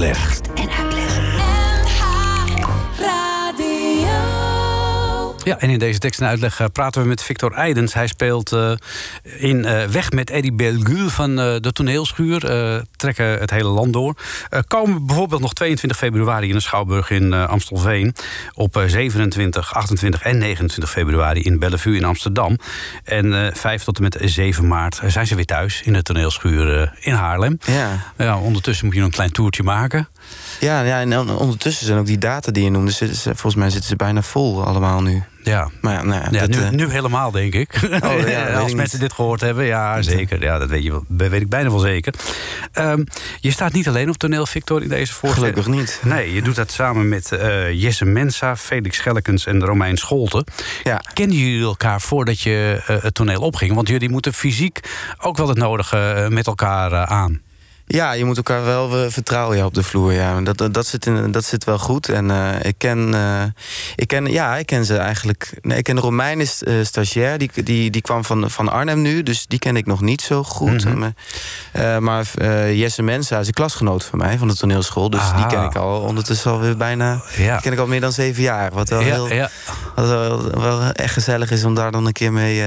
En en in deze tekst en uitleg eh, praten we met Victor Eidens. Hij speelt eh, in eh, Weg met Eddie Belguul van de toneelschuur. trekken het hele land door. Komen bijvoorbeeld nog 22 februari in de Schouwburg in Amstelveen. Op eh, 27, 28 en 29 februari in Bellevue in Amsterdam. En eh 5 tot en met 7 maart zijn ze weer thuis in de toneelschuur in Haarlem. Ja. Ja, ondertussen moet je nog een klein toertje maken. Ja, ja, en on- ondertussen zijn ook die data die je noemde... volgens mij zitten ze bijna vol allemaal nu. Ja. Maar ja, nou ja, Ja, nu, eh, nu helemaal, denk ik. ja, weet Als mensen dit gehoord hebben, ja, zeker. Ja, dat weet, je, wel- weet ik bijna wel zeker. Ehm, je staat niet alleen op toneel, Victor, in deze voorstelling. Gelukkig niet. Nee, je doet dat samen met eh, Jesse Mensa, Felix Schellekens en Romein Scholten. Ja. Kennen jullie elkaar voordat je eh, het toneel opging? Want jullie moeten fysiek ook wel het nodige met elkaar aan. Ja, je moet elkaar wel eh, vertrouwen ja, op de vloer. Ja. Dat, dat, dat, zit in, dat zit wel goed. En eh, ik ken, eh, ik ken, ja, ik ken ze eigenlijk. Nee, ik ken Romein is eh, stagiair. Die, die, die kwam van, van Arnhem nu, dus die ken ik nog niet zo goed. Mhm. Maar, maar Jesse Mensa is een klasgenoot van mij van de toneelschool. Dus Aha. die ken ik al ondertussen alweer bijna. Ja. Die ken ik al meer dan zeven jaar. Wat wel, Ja, heel, ja. wat wel, wel echt gezellig is om daar dan een keer mee.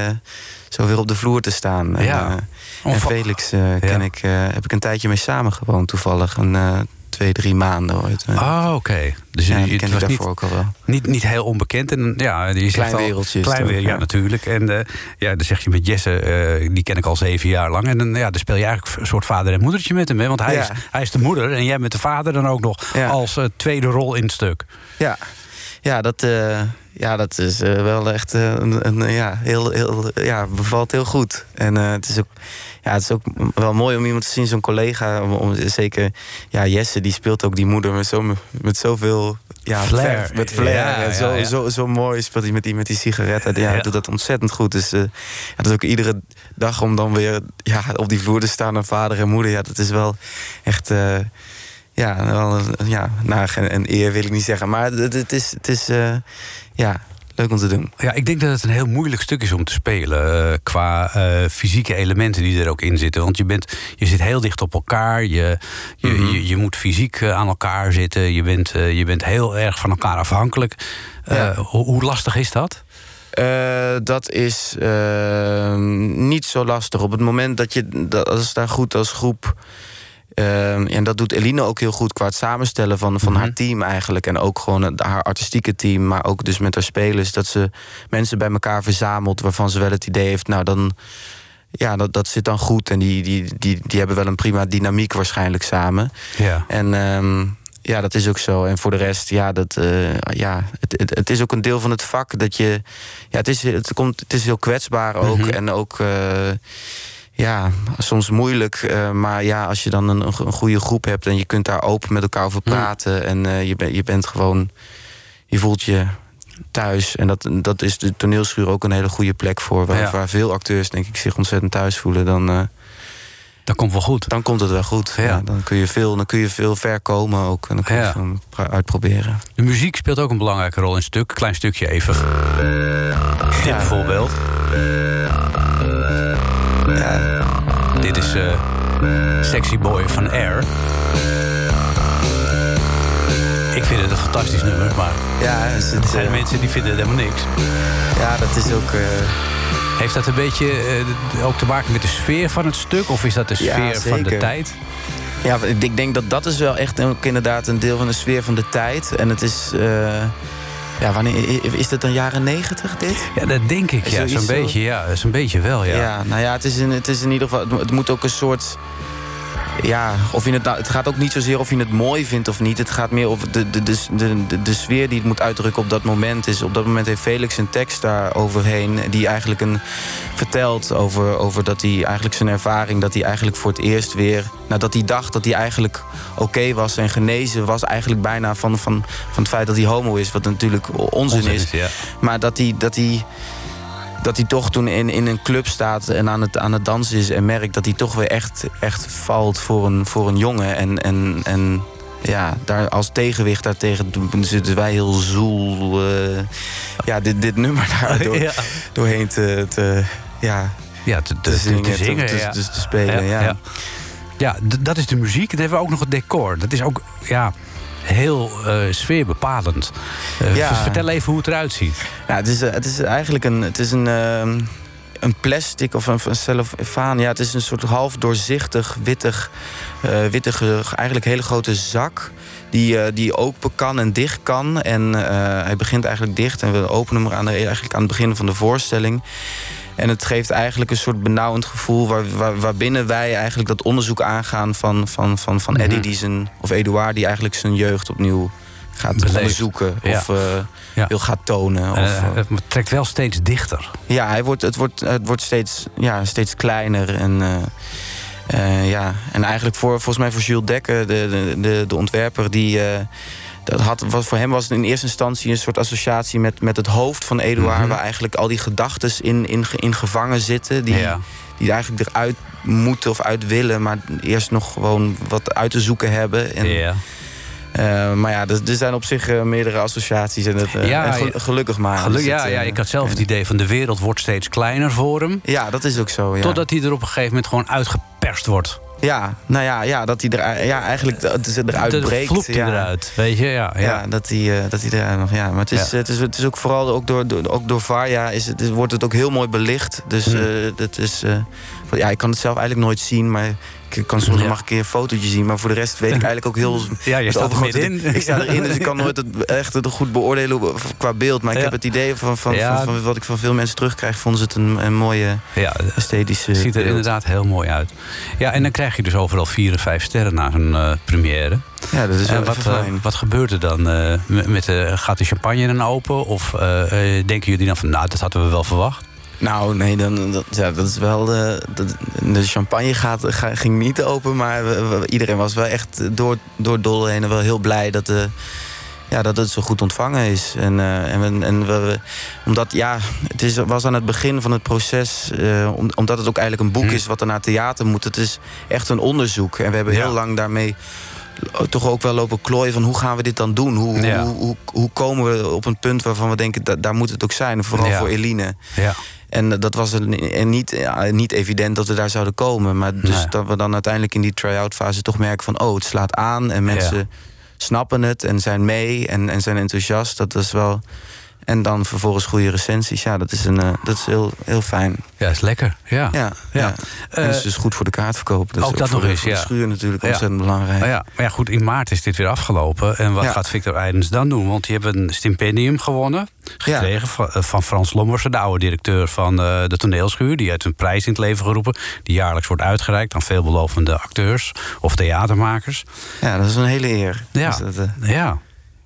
zo weer op de vloer te staan. Ja. En Felix eh, ken ik, eh, heb ik een tijdje mee samengewoond toevallig. Een eh, twee, drie maanden ooit. Ah, oké. Dus ja, je- ken was daarvoor niet, ook al wel. Niet, niet heel onbekend. En, ja, je Klein wereldje Klein weer, ja, ja. natuurlijk. En ja, dan zeg je met Jesse, die ken ik al zeven jaar lang. En dan, ja, dan speel je eigenlijk een soort vader en moedertje met hem. Hè? Want hij, Ja. is, hij is de moeder en jij bent de vader dan ook nog als tweede rol in het stuk. Ja, ja dat, ja, dat is wel echt een, een, ja, heel, heel, ja, bevalt heel goed. En het, is ook, ja, het is ook wel mooi om iemand te zien, zo'n collega. Om, om- zeker, ja, Jesse, die speelt ook die moeder met, zo, met zoveel... Ja, Flair. met flair. Ja, En ja, zo, ja. Zo, zo mooi speelt hij met die, met die sigaretten. Ja, hij Ja. doet dat ontzettend goed. Dus eh, ja, dat is ook iedere dag om dan weer ja, op die vloer te staan... naar vader en moeder. Ja, dat is wel echt... eh, ja, wel een, ja, nou, een, een eer wil ik niet zeggen. Maar het, het is, het is eh, ja, leuk om te doen. Ja, ik denk dat het een heel moeilijk stuk is om te spelen. eh, qua eh, fysieke elementen die er ook in zitten. Want je, bent, je zit heel dicht op elkaar. Je, je, Mhm. je, je moet fysiek eh, aan elkaar zitten. Je bent, je bent heel erg van elkaar afhankelijk. Ja. hoe, hoe lastig is dat? Dat is niet zo lastig. Op het moment dat je dat, als daar goed als groep. Eh, en dat doet Eline ook heel goed qua het samenstellen van, van haar team eigenlijk. En ook gewoon het- haar artistieke team, maar ook dus met haar spelers. Dat ze mensen bij elkaar verzamelt waarvan ze wel het idee heeft, nou dan. Ja, dat, dat zit dan goed. En die, die, die, die hebben wel een prima dynamiek waarschijnlijk samen. Ja. En ehm, ja, dat is ook zo. En voor de rest, ja, dat, eh, ja het, het, het is ook een deel van het vak dat je. Ja, het is, het komt, het is heel kwetsbaar ook. Mhm. En ook. eh, ja, soms moeilijk. eh, maar ja, als je dan een, een goede groep hebt en je kunt daar open met elkaar over praten. En eh, je, bent je bent gewoon. Je voelt je thuis. En dat, dat is de toneelschuur ook een hele goede plek voor. Waar, Ja. waar veel acteurs, denk ik, zich ontzettend thuis voelen. Dan, eh, Dat komt wel goed. dan komt het wel goed. Ja. Ja. dan, kun je veel, dan kun je veel ver komen ook. En dan kun je Ja. gewoon uitproberen. De muziek speelt ook een belangrijke rol in het stuk. Klein stukje even. Dit Ja. bijvoorbeeld. Ja, Dit is eh, Sexy Boy van Air. Ik vind het een fantastisch nummer, maar ja, is er het, zijn eh, mensen die vinden het helemaal niks. ja dat is ook... eh, Heeft dat een beetje eh, ook te maken met de sfeer van het stuk? Of is dat de Ja, sfeer van de tijd? ja, ik denk- denk dat dat is wel echt ook inderdaad een deel van de sfeer van de tijd. En het is... eh, ja, wanneer, is het dan jaren negentig dit? Ja, dat denk ik. Ja, zo'n zo? beetje, ja, zo'n beetje wel, ja. Ja, nou ja, het is in, het is in ieder geval. Het, het moet ook een soort. Ja, of je het, nou- het gaat ook niet zozeer of je het mooi vindt of niet. Het gaat meer over de, de, de, de, de, sfeer die het moet uitdrukken op dat moment. Is. Op dat moment heeft Felix een tekst daar overheen. Die eigenlijk een, vertelt over, over dat hij eigenlijk zijn ervaring. Dat hij eigenlijk voor het eerst weer. Nadat hij dacht dat hij eigenlijk oké was en genezen was. Eigenlijk bijna van, van, van het feit dat hij homo is. Wat natuurlijk onzin, Onzin is. is, ja. Maar dat hij. Dat hij dat hij toch toen in, in een club staat en aan het, aan het dansen is... en merkt dat hij toch weer echt, echt valt voor een, voor een jongen. En, en, en ja, daar als tegenwicht daartegen zitten wij heel zoel... eh, ja, dit, dit nummer daar door, Ja. doorheen te, te, ja, Ja, te, te, te zingen, te zingen. te, ja. te- spelen. Ja, ja. Ja, dat is de muziek. Dan hebben we ook nog het decor. Dat is ook ja, heel eh, sfeerbepalend. Eh, Ja. Vertel even hoe het eruit ziet. Ja, het is, eh, het is eigenlijk een, het is een, ehm, een plastic of een, een cellofaan. Ja, het is een soort half doorzichtig, wittig, wittige, eigenlijk hele grote zak. Die, die open kan en dicht kan. En hij begint eigenlijk dicht en we openen hem aan, de, eigenlijk aan het begin van de voorstelling. En het geeft eigenlijk een soort benauwend gevoel... Waar, waar, waarbinnen wij eigenlijk dat onderzoek aangaan van, van, van, van Eddie... Die zijn, of Eduard, die eigenlijk zijn jeugd opnieuw gaat onderzoeken. Ja. Of eh, Ja. wil gaan tonen. Of, Eh, eh, het trekt wel steeds dichter. ja, hij wordt, het, wordt, het wordt steeds, ja, steeds kleiner. En, eh, eh, ja. en eigenlijk voor, volgens mij voor Jules Dekker, de, de, de, de ontwerper, die. Dat had, was, voor hem was het in eerste instantie een soort associatie met, met het hoofd van Eduard, Mhm. waar eigenlijk al die gedachten in, in, in gevangen zitten. Die, Ja. die eigenlijk eruit moeten of uit willen, maar eerst nog gewoon wat uit te zoeken hebben. En, Ja. eh, maar ja, er, er zijn op zich eh, meerdere associaties. En, het, eh, Ja, en gel- gelukkig maar. Dus ja, het, ja, ik had zelf het idee van de wereld wordt steeds kleiner voor hem. Ja, dat is ook zo. Ja. Totdat hij er op een gegeven moment gewoon uitgeperst wordt. Ja, nou ja, ja dat hij er, ja, eigenlijk dat het eruit breekt. ja. eruit, weet je? Ja, Ja, ja. dat hij, eh, dat hij eruit nog. Ja, maar het is, het is, het is ook vooral ook door, door, ook door Varja is het, is- wordt het ook heel mooi belicht. Dus Hm. eh, dat is. eh, ja, ik kan het zelf eigenlijk nooit zien, maar ik kan soms ik een keer een fotootje zien. Maar voor de rest weet ik eigenlijk ook heel. Ja, je staat er middenin. Ik sta erin, dus ik kan nooit het, echt het goed beoordelen qua beeld. Maar ik heb het idee van, van, van, van wat ik van veel mensen terugkrijg, vonden ze het een, een mooie ja. esthetische. Het ziet er beeld. inderdaad heel mooi uit. Ja, en dan krijg je dus overal vier en vijf sterren na zo'n eh, première. Ja, dat is wel En wat, eh, wat gebeurt er dan? eh, met, met, eh, gaat de champagne dan open? Of eh, eh, denken jullie dan van, nou, dat hadden we wel verwacht? Nou, nee, dan, dat, ja, dat is wel. De, de, de champagne gaat, ga- ging niet open, maar we- we- iedereen was wel echt door, door Dolle heen wel heel blij dat, de, ja, dat het zo goed ontvangen is. En, eh, en, we, en we, omdat, ja, het is, was aan het begin van het proces, eh, om- omdat het ook eigenlijk een boek Hm. is wat er naar theater moet. Het is echt een onderzoek. En we hebben Ja. heel lang daarmee toch ook wel lopen klooien van hoe gaan we dit dan doen? Hoe, Ja. hoe, hoe, hoe komen we op een punt waarvan we denken, da- daar moet het ook zijn. Vooral Ja. voor Eline. Ja. En eh, dat was een, en niet, niet evident dat we daar zouden komen. Maar dus Nee. dat we dan uiteindelijk in die try-out fase toch merken van... oh, het slaat aan en mensen snappen het en zijn mee en, en zijn enthousiast. Dat is wel... En dan vervolgens goede recensies. Ja, dat is, een, eh, dat is heel, heel fijn. Ja, is lekker. Ja. Ja, ja. en Eh, dat is dus goed voor de kaartverkoop. Dat is ook dat voor nog eens, ja. schuur natuurlijk ontzettend belangrijk. Maar ja, maar ja, goed, in maart is dit weer afgelopen. En wat gaat Victor Eidens dan doen? Want die hebben een stipendium gewonnen. Gekregen van, eh, van Frans Lommersen, de oude directeur van eh, de toneelschuur. Die heeft een prijs in het leven geroepen. Die jaarlijks wordt uitgereikt aan veelbelovende acteurs of theatermakers. Ja, dat is een hele eer. Ja. Dus dat, eh, Ja.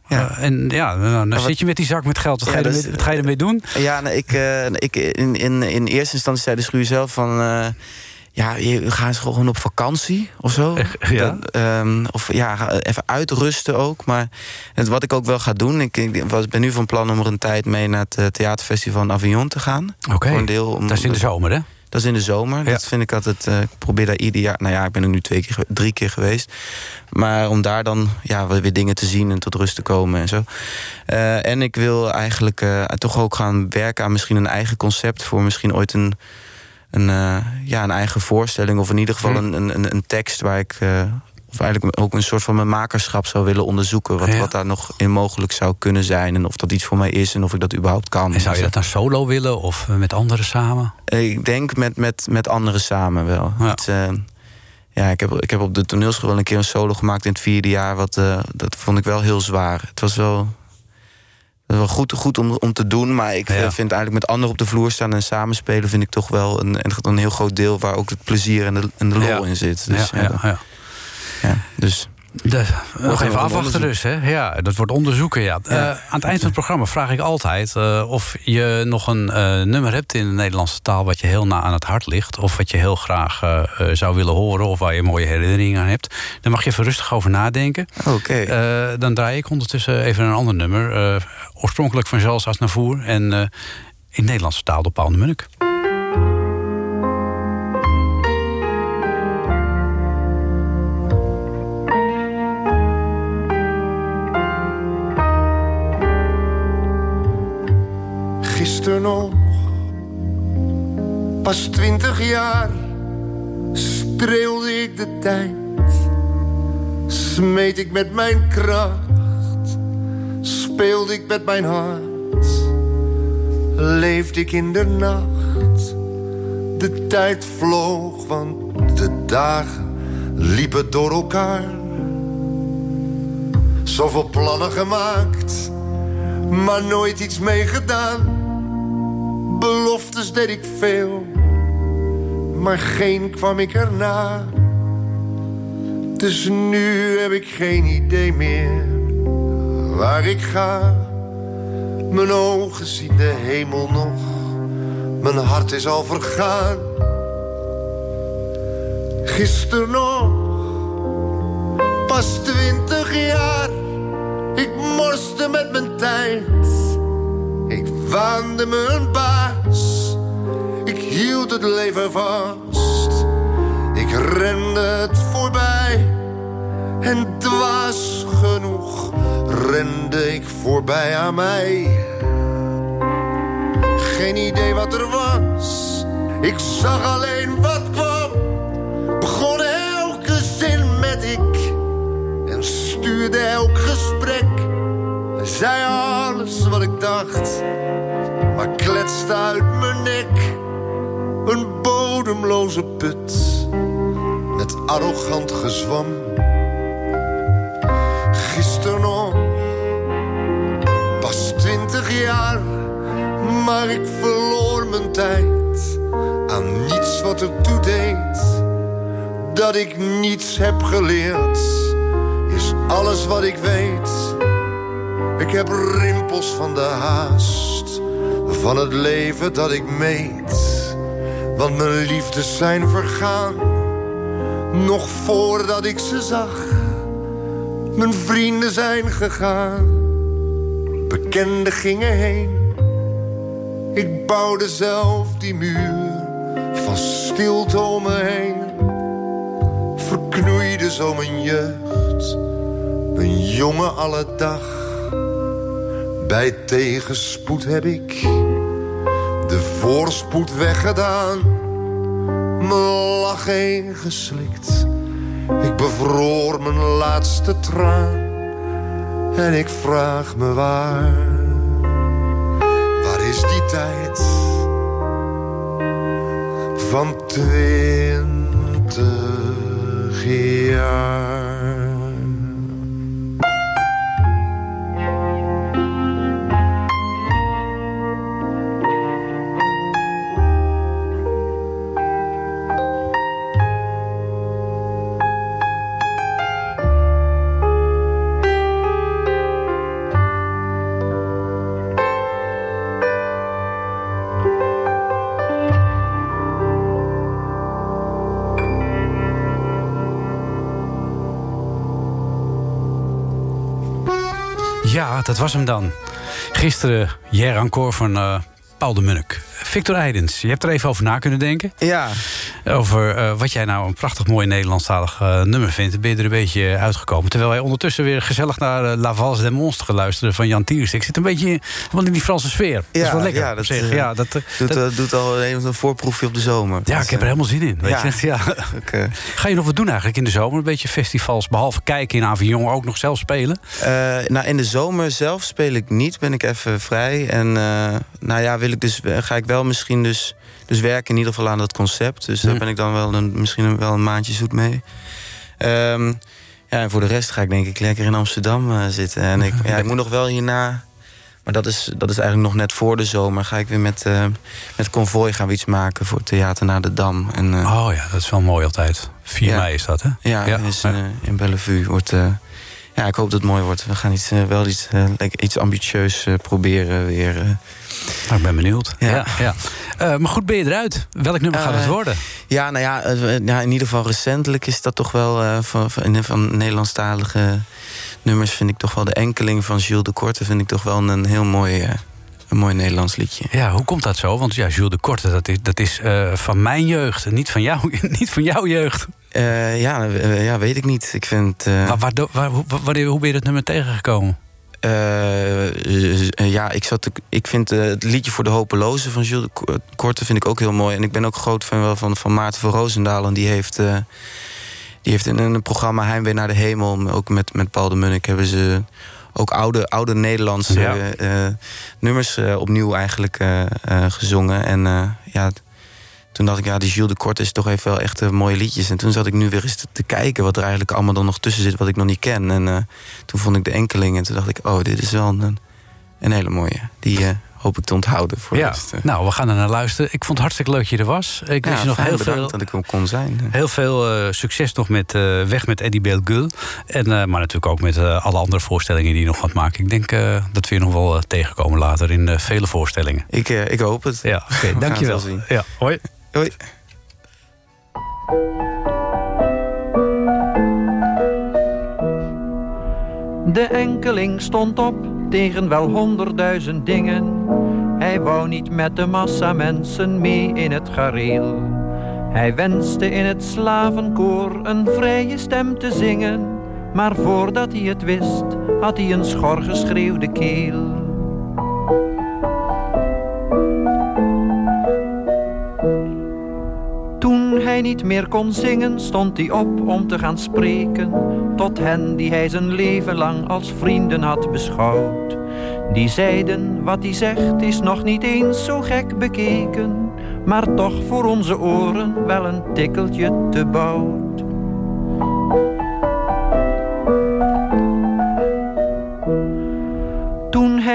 Ja. Eh, en ja, dan, dan wat- zit je met die zak met geld. Wat, Ja, ga, je ermee, is- wat ga je ermee doen? Ja, nou, ik, eh, ik, in, in, in eerste instantie zei de schuur zelf van... eh, ja, je gaat gewoon op vakantie of zo. ja? Ehm, of ja, even uitrusten ook. Maar het, wat ik ook wel ga doen... Ik, ik was, ben nu van plan om er een tijd mee naar het theaterfestival in Avignon te gaan. Oké, om- dat is in de zomer, hè? Dat is in de zomer. Ja. Dat vind ik altijd. eh, ik probeer daar ieder jaar. Nou ja, ik ben er nu twee keer, drie keer geweest. Maar om daar dan ja, weer dingen te zien en tot rust te komen en zo. Eh, en ik wil eigenlijk eh, toch ook gaan werken aan misschien een eigen concept voor misschien ooit een. Een, ja, een eigen voorstelling, of in ieder geval Hm. een, een, een- een tekst waar ik. Of eigenlijk ook een soort van mijn makerschap zou willen onderzoeken. Wat, Ja. wat daar nog in mogelijk zou kunnen zijn. En of dat iets voor mij is en of ik dat überhaupt kan. En zou je dat dan solo willen of eh, met anderen samen? Ik denk met, met, met anderen samen wel. Ja. Het, eh, ja, ik, heb, ik heb op de toneelschool wel een keer een solo gemaakt in het vierde jaar. Wat, eh, dat vond ik wel heel zwaar. Het was wel, het was wel goed, goed om, om te doen. Maar ik Ja. vind eigenlijk met anderen op de vloer staan en samenspelen... vind ik toch wel een, een, heel groot deel waar ook het plezier en de, en de lol in zit. Dus, ja, ja, dus De, nog gaan even afwachten dus, hè? Ja, dat wordt onderzoeken, ja. Ja. Eh, aan het eind van het programma vraag ik altijd... eh, of je nog een eh, nummer hebt in de Nederlandse taal... wat je heel na aan het hart ligt... of wat je heel graag eh, eh, zou willen horen... of waar je mooie herinneringen aan hebt. Daar mag je even rustig over nadenken. oké. Eh, dan draai ik ondertussen even een ander nummer. eh, oorspronkelijk van Charles Aznavour. En eh, in Nederlandse taal door Paul de Munnik. Nog, pas twintig jaar, streelde ik de tijd. Smeet ik met mijn kracht, speelde ik met mijn hart. Leefde ik in de nacht, de tijd vloog, want de dagen liepen door elkaar. Zoveel plannen gemaakt, maar nooit iets mee gedaan. Beloftes deed ik veel, maar geen kwam ik erna. Dus nu heb ik geen idee meer waar ik ga. Mijn ogen zien de hemel nog, mijn hart is al vergaan. Gisteren nog, pas twintig jaar, ik morste met mijn tijd. Waande me een baas, ik hield het leven vast. Ik rende het voorbij en dwaas genoeg rende ik voorbij aan mij. Geen idee wat er was, ik zag alleen wat kwam. Begon elke zin met ik en stuurde elk gesprek. Zei alles wat ik dacht, kletste uit mijn nek. Een bodemloze put met arrogant gezwam. Gisteren nog, pas twintig jaar, maar ik verloor mijn tijd aan niets wat ertoe deed. Dat ik niets heb geleerd, is alles wat ik weet. Ik heb rimpels van de haast, van het leven dat ik meet. Want mijn liefdes zijn vergaan, nog voordat ik ze zag. Mijn vrienden zijn gegaan, bekenden gingen heen. Ik bouwde zelf die muur van stilte om me heen. Verknoeide zo mijn jeugd, een jongen alle dag. Bij tegenspoed heb ik de voorspoed weggedaan. Mijn lach heen geslikt. Ik bevroor mijn laatste traan. En ik vraag me waar. Waar is die tijd? Van twintig jaar. Ja, dat was hem dan. Gisteren Jer van eh, Paul de Munnik. Victor Eidens, je hebt er even over na kunnen denken. Ja. Over eh, wat jij nou een prachtig mooi Nederlandstalig eh, nummer vindt. Ben je er een beetje uitgekomen. Terwijl wij ondertussen weer gezellig naar uh, La Valse des Monstres geluisterd van Jan Tiers. Ik zit een beetje in, want in die Franse sfeer. dat is wel lekker. Ja, dat, eh, ja, dat, eh, doet, dat- eh, doet al een, een voorproefje op de zomer. ja, ik heb er eh, helemaal zin in. Weet ja. je? Ja. eh, Ga je nog wat doen eigenlijk in de zomer? Een beetje festivals, behalve kijken in Avignon, ook nog zelf spelen? Eh, nou, in de zomer zelf speel ik niet, ben ik even vrij. En eh, nou ja, wil ik dus, ga ik wel misschien dus, dus werken in ieder geval aan dat concept. Dus daar ben ik dan wel een, misschien wel een maandje zoet mee. Ehm, ja, en voor de rest ga ik denk ik lekker in Amsterdam eh, zitten. En ik, ja, ik moet nog wel hierna... Maar dat is, dat is eigenlijk nog net voor de zomer. Ga ik weer met, eh met Convoy gaan we iets maken voor Theater naar de Dam. En, eh, Oh ja, dat is wel mooi altijd. 4 Ja. mei is dat, hè? Ja, Is, in Bellevue. Wordt, ja, ik hoop dat het mooi wordt. We gaan iets, wel iets, iets ambitieus proberen weer. Nou, ik ben benieuwd. Ja. Ja. Ja, Eh, maar goed, ben je eruit? Welk nummer gaat het Eh, worden? Ja, nou ja, eh, ja, in ieder geval recentelijk is dat toch wel... van, van, van Nederlandstalige nummers vind ik toch wel... de enkeling van Jules de Korte vind ik toch wel een heel mooi, een mooi Nederlands liedje. Ja, hoe komt dat zo? Want ja, Jules de Korte, dat is, dat is van mijn jeugd, niet van, jou, niet van jouw jeugd. Ja, ja, weet ik niet. Ik vind... Maar waardoor- waar, hoe, wanneer- hoe ben je dat nummer tegengekomen? Eh, eh, ja, ik, zat te- ik vind eh, het liedje voor de hopelozen van Jules Korte vind ik ook heel mooi. En ik ben ook groot fan wel van, van Maarten van Roosendaal. En die heeft, die heeft in een programma Heimwee naar de Hemel... ook met, met Paul de Munnik hebben ze ook oude, oude Nederlandse Ja. nummers opnieuw eigenlijk gezongen. En ja, toen dacht ik, ja, die Jules de Korte is toch even wel echt eh, mooie liedjes. En toen zat ik nu weer eens te, te kijken wat er eigenlijk allemaal dan nog tussen zit... wat ik nog niet ken. En eh, toen vond ik de enkeling en toen dacht ik... oh, dit is wel een, een hele mooie. Die eh, hoop ik te onthouden voor Ja, nou, we gaan er naar luisteren. Ik vond het hartstikke leuk dat je er was. Ik wens Ja, je nog heel veel, dat ik er kon zijn. heel veel succes nog met Weg met Eddie Belgul. En, maar natuurlijk ook met alle andere voorstellingen die je nog gaat maken. Ik denk dat we je nog wel tegenkomen later in vele voorstellingen. Ik, ik hoop het. Ja, oké, het dankjewel. Ja, hoi. De enkeling stond op tegen wel honderdduizend dingen. Hij wou niet met de massa mensen mee in het gareel. Hij wenste in het slavenkoor een vrije stem te zingen. Maar voordat hij het wist, had hij een schor geschreeuwde keel. Niet meer kon zingen, stond hij op om te gaan spreken tot hen die hij zijn leven lang als vrienden had beschouwd. Die zeiden, wat hij zegt is nog niet eens zo gek bekeken, maar toch voor onze oren wel een tikkeltje te bout.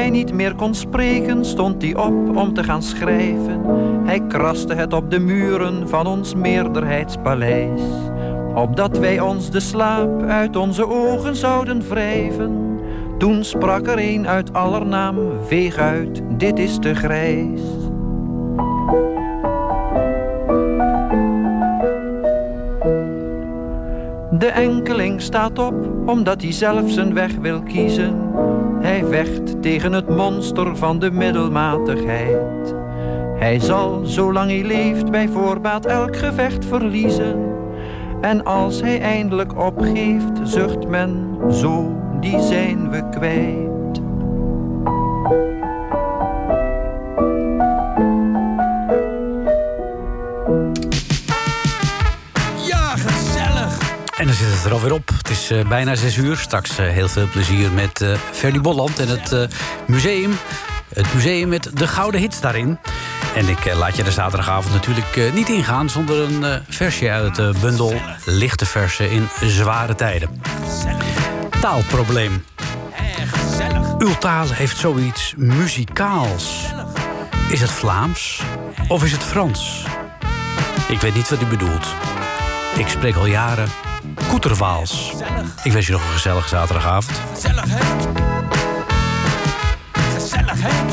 Hij niet meer kon spreken, stond hij op om te gaan schrijven. Hij kraste het op de muren van ons meerderheidspaleis. Opdat wij ons de slaap uit onze ogen zouden wrijven. Toen sprak er een uit aller naam, veeg uit, dit is te grijs. De enkeling staat op, omdat hij zelf zijn weg wil kiezen. Hij vecht tegen het monster van de middelmatigheid. Hij zal, zolang hij leeft, bij voorbaat elk gevecht verliezen. En als hij eindelijk opgeeft, zucht men, zo, die zijn we kwijt. Het op. Het is eh, bijna zes uur. Straks eh, heel veel plezier met eh Ferdy Bolland en het museum. Het museum met de gouden hits daarin. En ik laat je de zaterdagavond natuurlijk niet ingaan... zonder een versje uit de bundel Lichte Versen in Zware Tijden. Taalprobleem. Uw taal heeft zoiets muzikaals. Is het Vlaams of is het Frans? Ik weet niet wat u bedoelt. Ik spreek al jaren Koeterwaals. Ik wens je nog een gezellige zaterdagavond. Gezellig, hè? Gezellig, hè?